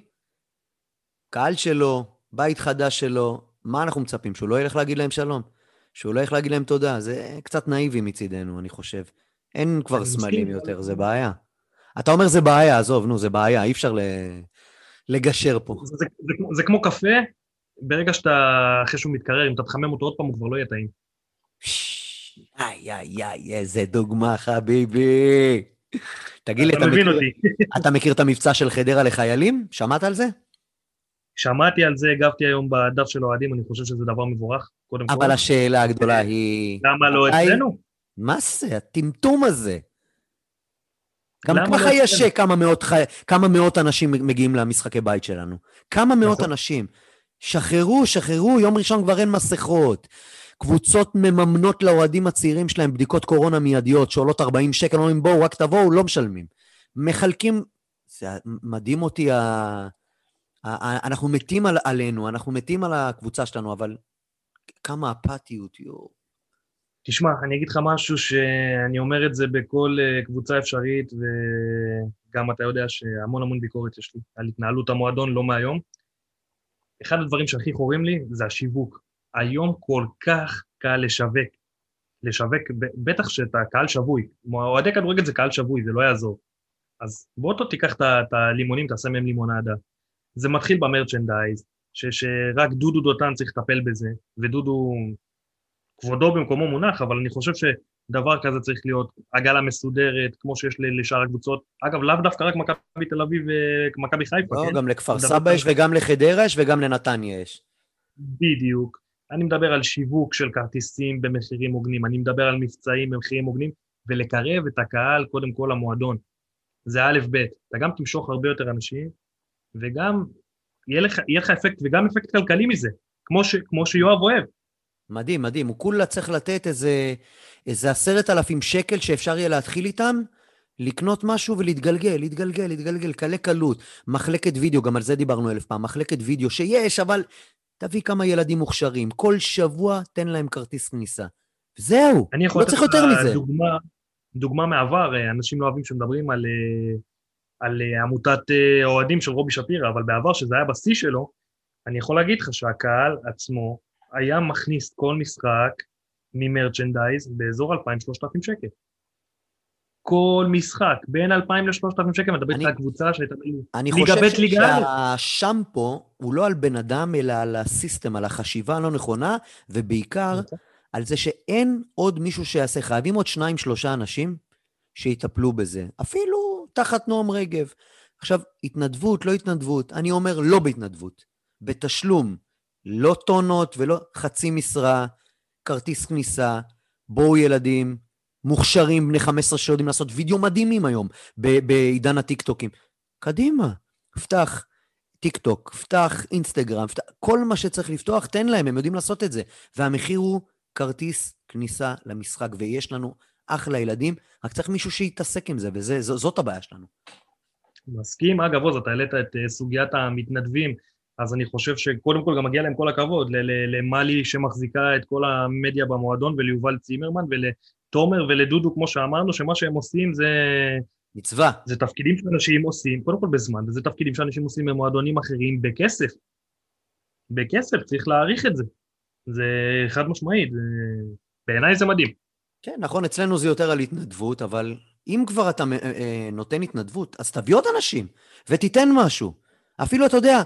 קהל שלו, בית חדש שלו, מה אנחנו מצפים? שהוא לא ילך להגיד להם שלום? שהוא לא ילך להגיד להם תודה? זה קצת נאיבי מצידנו, אני חושב. אין כבר. סמלים יותר, זה בעיה. אתה אומר זה בעיה, עזוב, נו, זה בעיה, אי אפשר ל... לגשר פה. זה, זה, זה, כמו- זה כמו קפה, ברגע שאתה, אחרי שהוא מתקרר, אם אתה תחמם אותו עוד פעם, הוא כבר לא יהיה טעים. איי, איי, איי, איזה דוגמה, חביבי. תגיד לי, אתה מבין מכיר, אותי. אתה מכיר את המבצע של חדרה לחיילים? שמעת על זה? שמעתי על זה, הגבתי היום בדף של אוהדים, אני חושב שזה דבר מבורך, קודם כל. אבל השאלה הגדולה היא... למה לא אצלנו? מה זה, הטמטום הזה? גם ככה לא יש מאות. כמה מאות אנשים מגיעים למשחקי בית שלנו. כמה מאות נכון. אנשים. שחררו, שחררו, יום ראשון כבר אין מסכות. קבוצות מממנות לאוהדים הצעירים שלהם בדיקות קורונה מיידיות שעולות 40 שקל, אומרים בואו, רק תבואו, לא משלמים. מחלקים, זה מדהים אותי, ה... ה... אנחנו מתים על... עלינו, אנחנו מתים על הקבוצה שלנו, אבל כמה אפתיות, יואו. תשמע, אני אגיד לך משהו שאני אומר את זה בכל אה, קבוצה אפשרית, וגם אתה יודע שהמון המון ביקורת יש לי על התנהלות המועדון לא מהיום. אחד הדברים שהכי חורים לי זה השיווק. היום כל כך קל לשווק. לשווק, בטח שאתה קהל שבוי. אוהדי כדורגל זה קהל שבוי, זה לא יעזור. אז בוא תיקח את הלימונים, תעשה מהם לימונדה. זה מתחיל במרצ'נדייז, ש- שרק דודו דותן צריך לטפל בזה, ודודו כבודו במקומו מונח, אבל אני חושב שדבר כזה צריך להיות עגלה מסודרת, כמו שיש לשאר הקבוצות. אגב, לאו דווקא רק מכבי תל אביב ומכבי חיפה, לא, כן? גם לכפר סבא יש וגם לחדרה יש וגם לנתניה יש. בדיוק. אני מדבר על שיווק של כרטיסים במחירים הוגנים, אני מדבר על מבצעים במחירים הוגנים, ולקרב את הקהל קודם כל למועדון. זה א' ב', אתה גם תמשוך הרבה יותר אנשים, וגם יהיה לך, יהיה לך אפקט, וגם אפקט כלכלי מזה, כמו, ש, כמו שיואב אוהב. מדהים, מדהים. הוא כולה צריך לתת איזה, איזה עשרת אלפים שקל שאפשר יהיה להתחיל איתם, לקנות משהו ולהתגלגל, להתגלגל, להתגלגל, קלה קלות. מחלקת וידאו, גם על זה דיברנו אלף פעם, מחלקת וידאו שיש, אבל תביא כמה ילדים מוכשרים. כל שבוע תן להם כרטיס כניסה. זהו, לא צריך יותר מזה. דוגמה, דוגמה מהעבר, אה, אנשים לא אוהבים שמדברים על, אה, על אה, עמותת אוהדים של רובי שפירא, אבל בעבר, שזה היה בשיא שלו, אני יכול להגיד לך שהקהל עצמו היה מכניס כל משחק ממרצ'נדייז באזור 2,000-3,000 שקל. כל משחק, בין 2,000 ל-3,000 שקל, מדבר איתך על קבוצה שהייתה ליגה חושב ליגה א'. שהשמפו הוא לא על בן אדם, אלא על הסיסטם, על החשיבה הלא נכונה, ובעיקר נכון. על זה שאין עוד מישהו שיעשה. חייבים עוד שניים, שלושה אנשים שיטפלו בזה. אפילו תחת נועם רגב. עכשיו, התנדבות, לא התנדבות, אני אומר לא בהתנדבות, בתשלום. לא טונות ולא חצי משרה, כרטיס כניסה, בואו ילדים, מוכשרים בני 15 שיודעים לעשות וידאו מדהימים היום בעידן הטיקטוקים. קדימה, פתח טיקטוק, פתח אינסטגרם, פתח, כל מה שצריך לפתוח, תן להם, הם יודעים לעשות את זה. והמחיר הוא כרטיס כניסה למשחק, ויש לנו אחלה ילדים, רק צריך מישהו שיתעסק עם זה, וזאת הבעיה שלנו. מסכים. אגב, עוז, אתה העלית את אה, סוגיית המתנדבים, אז אני חושב שקודם כל גם מגיע להם כל הכבוד, ל- ל- למלי שמחזיקה את כל המדיה במועדון, וליובל צימרמן, ולתומר ולדודו, כמו שאמרנו, שמה שהם עושים זה, מצווה. זה תפקידים שאנשים עושים, קודם כל בזמן, וזה תפקידים שאנשים עושים במועדונים אחרים בכסף. בכסף, צריך להעריך את זה. זה חד משמעית, זה... בעיניי זה מדהים. כן, נכון, אצלנו זה יותר על התנדבות, אבל אם כבר אתה אה, אה, נותן התנדבות, אז תביא עוד אנשים ותיתן משהו. אפילו, אתה יודע,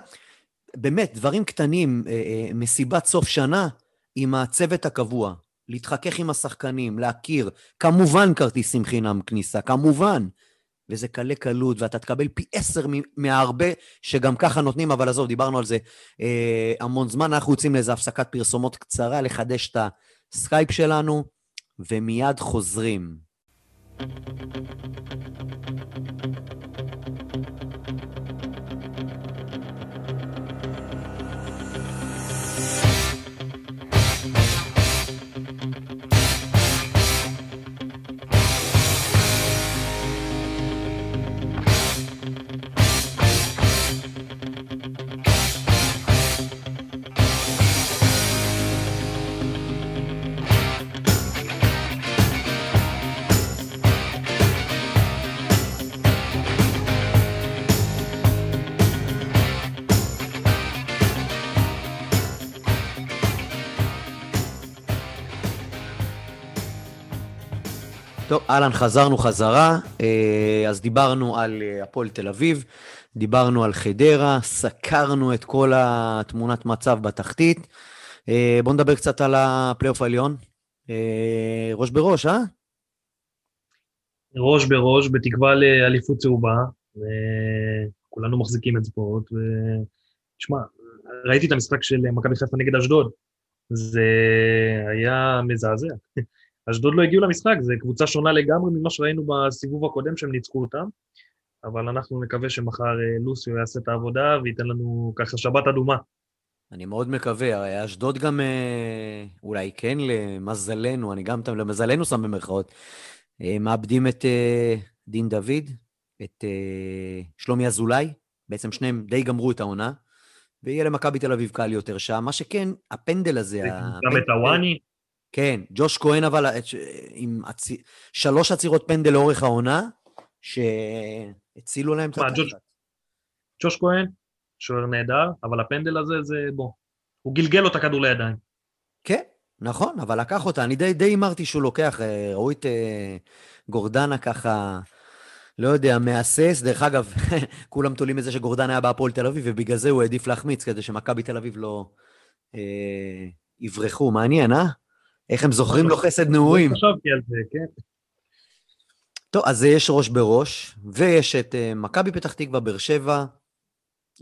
באמת, דברים קטנים, אה, אה, מסיבת סוף שנה עם הצוות הקבוע, להתחכך עם השחקנים, להכיר, כמובן כרטיסים חינם כניסה, כמובן. וזה קלה קלות, ואתה תקבל פי עשר מ- מהרבה שגם ככה נותנים, אבל עזוב, דיברנו על זה אה, המון זמן. אנחנו יוצאים לאיזו הפסקת פרסומות קצרה, לחדש את הסקייפ שלנו, ומיד חוזרים. טוב, אהלן, חזרנו חזרה. אה, אז דיברנו על אה, הפועל תל אביב, דיברנו על חדרה, סקרנו את כל התמונת מצב בתחתית. אה, בואו נדבר קצת על הפלייאוף העליון. ראש בראש, אה? ראש בראש, בתקווה לאליפות צהובה, וכולנו מחזיקים אצבעות, ותשמע, ראיתי את המשחק של מכבי חיפה נגד אשדוד, זה היה מזעזע. אשדוד לא הגיעו למשחק, זו קבוצה שונה לגמרי ממה שראינו בסיבוב הקודם שהם ניצחו אותם, אבל אנחנו נקווה שמחר אה, לוסיו יעשה את העבודה וייתן לנו ככה שבת אדומה. אני מאוד מקווה, הרי אשדוד גם, אה, אולי כן למזלנו, אני גם למזלנו שם במרכאות, אה, מאבדים את דין דוד, את שלומי אזולאי, בעצם שניהם די גמרו את העונה, ויהיה למכבי תל אביב קל יותר שם. מה שכן, הפנדל הזה... גם הפנדל- את הוואני, כן, ג'וש כהן אבל אה, עם הצ... שלוש עצירות פנדל לאורך העונה, שהצילו להם את התחת. ג'וש כהן, שוער נהדר, אבל הפנדל הזה זה בוא, הוא גלגל לו את הכדור לידיים. כן, נכון, אבל לקח אותה. אני די די הימרתי שהוא לוקח, אה, ראו את אה, גורדנה ככה, לא יודע, מהסס. דרך אגב, כולם תולים את זה שגורדנה היה בהפועל תל אביב, ובגלל זה הוא העדיף להחמיץ, כדי שמכבי תל אביב לא אה, יברחו. מעניין, אה? איך הם זוכרים לו חסד נעורים. לא חשבתי על זה, כן. טוב, אז יש ראש בראש, ויש את אה, מכבי פתח תקווה, באר שבע,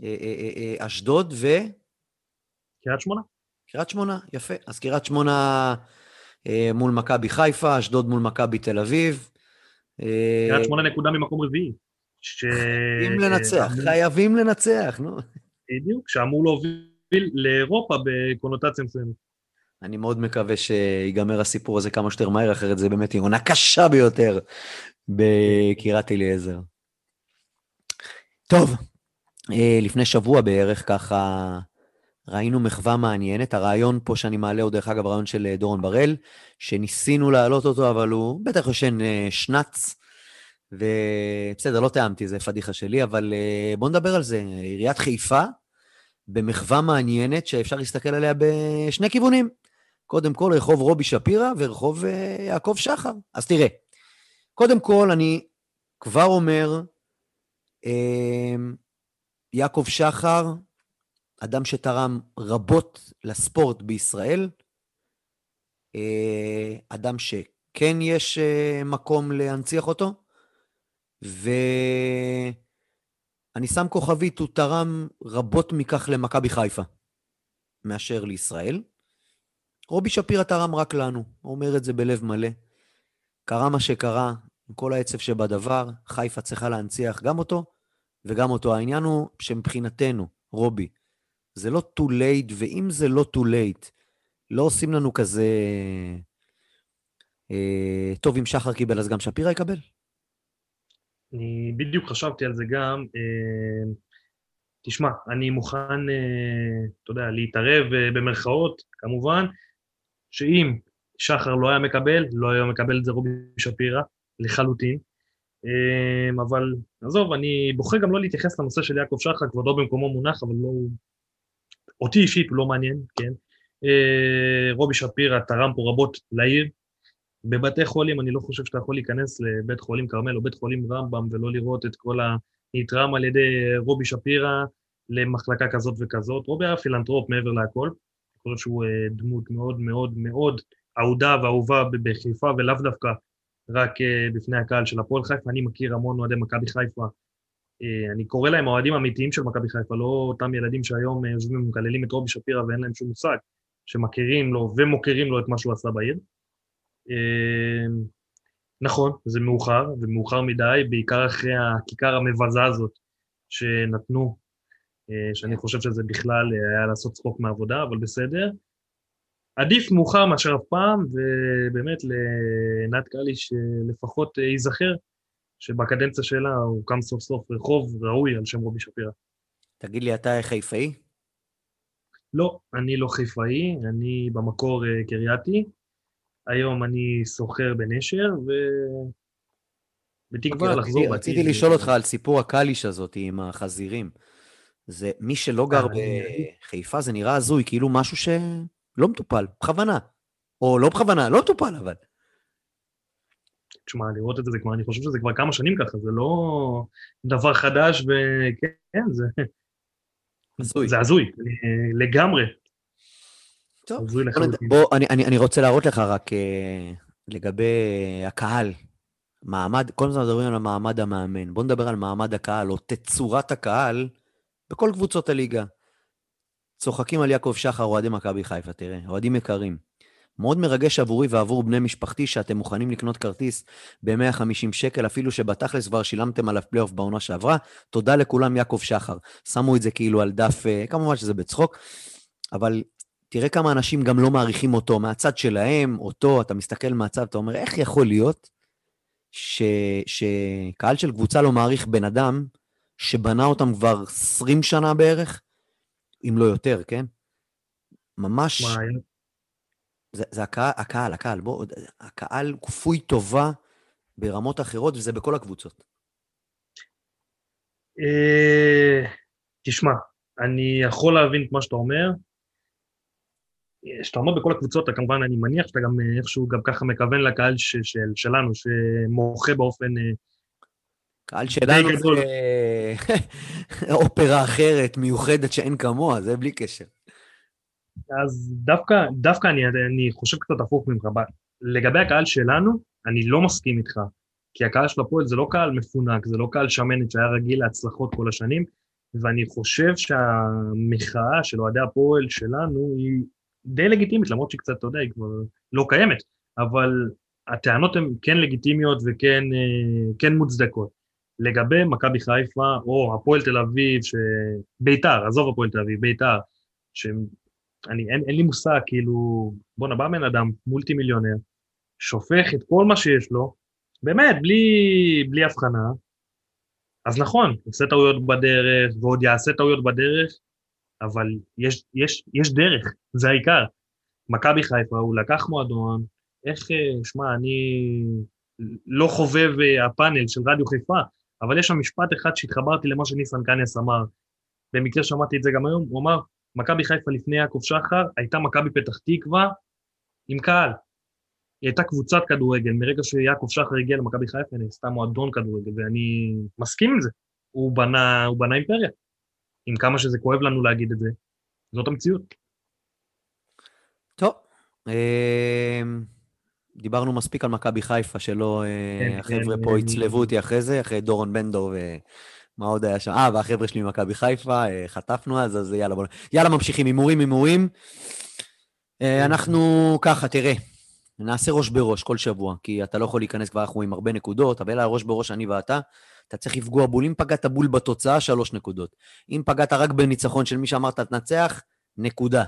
אה, אה, אשדוד וקריית קריית שמונה. שמונה, יפה. אז קריית שמונה מול מכבי חיפה, אשדוד מול מכבי תל אביב. קריית שמונה נקודה ממקום רביעי. ש... חייבים לנצח, חייבים לנצח, נו. בדיוק, שאמור להוביל לאירופה בקונוטציה מסוימת. אני מאוד מקווה שיגמר הסיפור הזה כמה שיותר מהר, אחרת זה באמת עונה קשה ביותר בקריית אליעזר. טוב, אה, לפני שבוע בערך ככה ראינו מחווה מעניינת. הרעיון פה שאני מעלה הוא דרך אגב רעיון של אה, דורון בראל, שניסינו להעלות אותו, אבל הוא בטח יושן אה, שנץ, ובסדר, לא תיאמתי, זה פדיחה שלי, אבל בואו נדבר על זה. עיריית חיפה במחווה מעניינת שאפשר להסתכל עליה בשני כיוונים. קודם כל, רחוב רובי שפירא ורחוב אה, יעקב שחר. אז תראה, קודם כל, אני כבר אומר, אה, יעקב שחר, אדם שתרם רבות לספורט בישראל, אה, אדם שכן יש אה, מקום להנציח אותו, ואני שם כוכבית, הוא תרם רבות מכך למכבי חיפה מאשר לישראל. רובי שפירא תרם רק לנו, הוא אומר את זה בלב מלא. קרה מה שקרה, עם כל העצב שבדבר, חיפה צריכה להנציח גם אותו וגם אותו. העניין הוא שמבחינתנו, רובי, זה לא too late, ואם זה לא too late, לא עושים לנו כזה... אה, טוב, אם שחר קיבל, אז גם שפירא יקבל? אני בדיוק חשבתי על זה גם. אה, תשמע, אני מוכן, אה, אתה יודע, להתערב אה, במרכאות, כמובן, שאם שחר לא היה מקבל, לא היה מקבל את זה רובי שפירא, לחלוטין. אה, אבל עזוב, אני בוחר גם לא להתייחס לנושא של יעקב שחר, כבודו במקומו מונח, אבל לא... אותי אישית הוא לא מעניין, כן? אה, רובי שפירא תרם פה רבות לעיר. בבתי חולים אני לא חושב שאתה יכול להיכנס לבית חולים כרמל או בית חולים רמב"ם ולא לראות את כל הנתרם על ידי רובי שפירא למחלקה כזאת וכזאת. רובי היה פילנטרופ מעבר להכל. חושב שהוא אה, דמות מאוד מאוד מאוד אהודה ואהובה בחיפה ולאו דווקא רק uh, בפני הקהל של הפועל חיפה. אני מכיר המון אוהדי מכבי חיפה. Uh, אני קורא להם האוהדים האמיתיים של מכבי חיפה, לא אותם ילדים שהיום יושבים ומקללים את רובי שפירא ואין להם שום מושג, שמכירים לו ומוכרים לו את מה שהוא עשה בעיר. נכון, זה מאוחר, ומאוחר מדי, בעיקר אחרי הכיכר המבזה הזאת שנתנו, שאני חושב שזה בכלל היה לעשות צחוק מהעבודה, אבל בסדר. עדיף מאוחר מאשר אף פעם, ובאמת לעינת קליש לפחות ייזכר שבקדנציה שלה הוקם סוף סוף רחוב ראוי על שם רובי שפירא. תגיד לי, אתה חיפאי? לא, אני לא חיפאי, אני במקור אה, קרייתי. היום אני סוחר בנשר, ו... בתקווה לחזור. רציתי לשאול אותך על סיפור הקליש הזאת עם החזירים. זה, מי שלא גר בחיפה, זה נראה הזוי, כאילו משהו ש... לא מטופל, בכוונה. או לא בכוונה, לא מטופל אבל. תשמע, לראות את זה, כבר, אני חושב שזה כבר כמה שנים ככה, זה לא דבר חדש, וכן, זה... הזוי. זה הזוי, לגמרי. טוב, הזוי לחלוטין. בוא, אני, אני, אני רוצה להראות לך רק uh, לגבי הקהל. מעמד, כל הזמן מדברים על מעמד המאמן. בוא נדבר על מעמד הקהל, או תצורת הקהל, בכל קבוצות הליגה. צוחקים על יעקב שחר, אוהדי מכבי חיפה, תראה, אוהדים יקרים. מאוד מרגש עבורי ועבור בני משפחתי שאתם מוכנים לקנות כרטיס ב-150 שקל, אפילו שבתכלס כבר שילמתם עליו פלייאוף בעונה שעברה. תודה לכולם, יעקב שחר. שמו את זה כאילו על דף, אה, כמובן שזה בצחוק, אבל תראה כמה אנשים גם לא מעריכים אותו מהצד שלהם, אותו, אתה מסתכל מהצד, אתה אומר, איך יכול להיות ש... שקהל של קבוצה לא מעריך בן אדם שבנה אותם כבר 20 שנה בערך, אם לא יותר, כן? ממש... זה, זה הקהל, הקהל, הקהל, בוא, הקהל כפוי טובה ברמות אחרות, וזה בכל הקבוצות. אה, תשמע, אני יכול להבין את מה שאתה אומר. כשאתה אומר בכל הקבוצות, כמובן, אני מניח שאתה גם אה, איכשהו גם ככה מכוון לקהל ש, של, שלנו, שמוחה באופן אה, קהל שלנו זה אופרה אחרת, מיוחדת שאין כמוה, זה בלי קשר. אז דווקא, דווקא אני, אני חושב קצת הפוך ממך. לגבי הקהל שלנו, אני לא מסכים איתך. כי הקהל של הפועל זה לא קהל מפונק, זה לא קהל שמנת שהיה רגיל להצלחות כל השנים, ואני חושב שהמחאה של אוהדי הפועל שלנו היא די לגיטימית, למרות שהיא קצת, אתה יודע, היא כבר לא קיימת, אבל הטענות הן כן לגיטימיות וכן אה, כן מוצדקות. לגבי מכבי חיפה או הפועל תל אביב, ש... ביתר, עזוב הפועל תל אביב, ביתר, שאני, אין, אין לי מושג, כאילו, בואנה, בא בן אדם, מולטי מיליונר, שופך את כל מה שיש לו, באמת, בלי, בלי הבחנה, אז נכון, עושה טעויות בדרך, ועוד יעשה טעויות בדרך, אבל יש, יש, יש דרך, זה העיקר. מכבי חיפה, הוא לקח מועדון, איך, שמע, אני לא חובב אה, הפאנל של רדיו חיפה, אבל יש שם משפט אחד שהתחברתי למה שניסן קניאס אמר. במקרה שמעתי את זה גם היום, הוא אמר, מכבי חיפה לפני יעקב שחר הייתה מכבי פתח תקווה עם קהל. היא הייתה קבוצת כדורגל, מרגע שיעקב שחר הגיע למכבי חיפה, היא נעשתה מועדון כדורגל, ואני מסכים עם זה. הוא בנה, הוא בנה אימפריה. עם כמה שזה כואב לנו להגיד את זה, זאת המציאות. טוב, אמ, דיברנו מספיק על מכבי חיפה, שלא אה, כן, החבר'ה כן, פה אני- יצלבו אותי אחרי זה, אחרי דורון בנדור ומה עוד היה שם? אה, והחבר'ה שלי ממכבי חיפה, אה, חטפנו אז, אז יאללה, בוא... יאללה, ממשיכים, הימורים, הימורים. אה, אנחנו ככה, תראה, נעשה ראש בראש כל שבוע, כי אתה לא יכול להיכנס כבר, אנחנו עם הרבה נקודות, אבל ראש בראש אני ואתה, אתה צריך לפגוע בול. אם פגעת בול בתוצאה, שלוש נקודות. אם פגעת רק בניצחון של מי שאמרת תנצח, נקודה.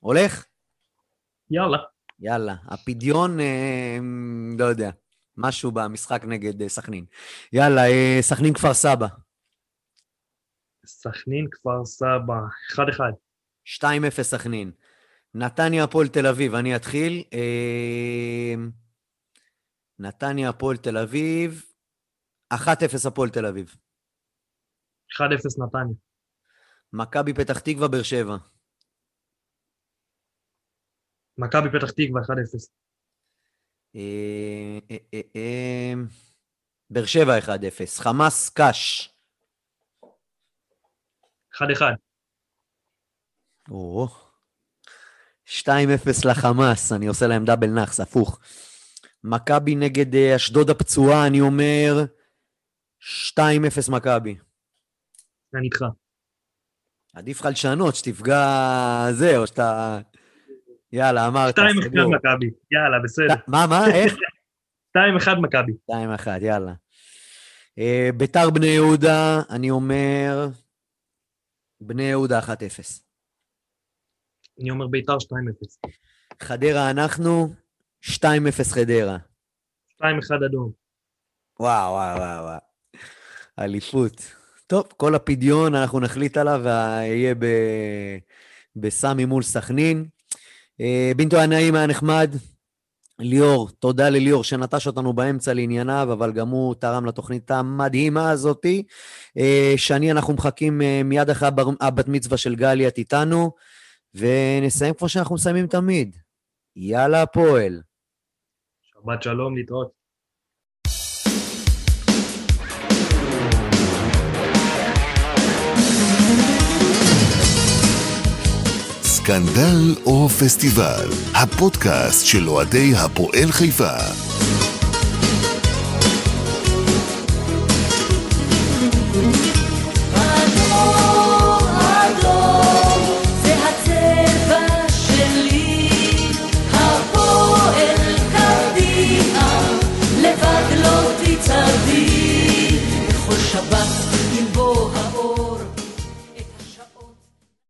הולך? יאללה. יאללה, הפדיון, אה, לא יודע, משהו במשחק נגד אה, סכנין. יאללה, אה, סכנין כפר סבא, סכנין, כפר סבא, 1-1. 2-0 סכנין. נתניה, הפועל תל אביב, אני אתחיל. אה, נתניה, הפועל תל אביב, 1-0 הפועל תל אביב. 1-0 נתניה. מכבי פתח תקווה, באר שבע. מכבי פתח תקווה, 1-0. אה, אה, אה, באר שבע, 1-0. חמאס, קאש. 1-1. או, 2-0 לחמאס, אני עושה להם דאבל נאחס, הפוך. מכבי נגד אשדוד הפצועה, אני אומר 2-0 מכבי. אני איתך. עדיף לך לשנות, שתפגע זה, או שאתה... יאללה, אמרת, 2-1 סגור. מכבי. יאללה, בסדר. מה, מה, איך? 2-1 מכבי. 2-1, יאללה. אה, ביתר בני יהודה, אני אומר, בני יהודה 1-0. אני אומר ביתר 2-0. חדרה אנחנו, 2-0 חדרה. 2-1 אדום. וואו, וואו, וואו, וואו. אליפות. טוב, כל הפדיון, אנחנו נחליט עליו ויהיה ב... בסמי מול סכנין. אה, בינתו היה נעים, היה נחמד. ליאור, תודה לליאור שנטש אותנו באמצע לענייניו, אבל גם הוא תרם לתוכנית המדהימה הזאתי. אה, שני, אנחנו מחכים אה, מיד אחרי הבר- הבת מצווה של גלי, את איתנו, ונסיים כמו שאנחנו מסיימים תמיד. יאללה, הפועל. שבת שלום, להתראות. סקנדל או פסטיבל, הפודקאסט של אוהדי הפועל חיפה.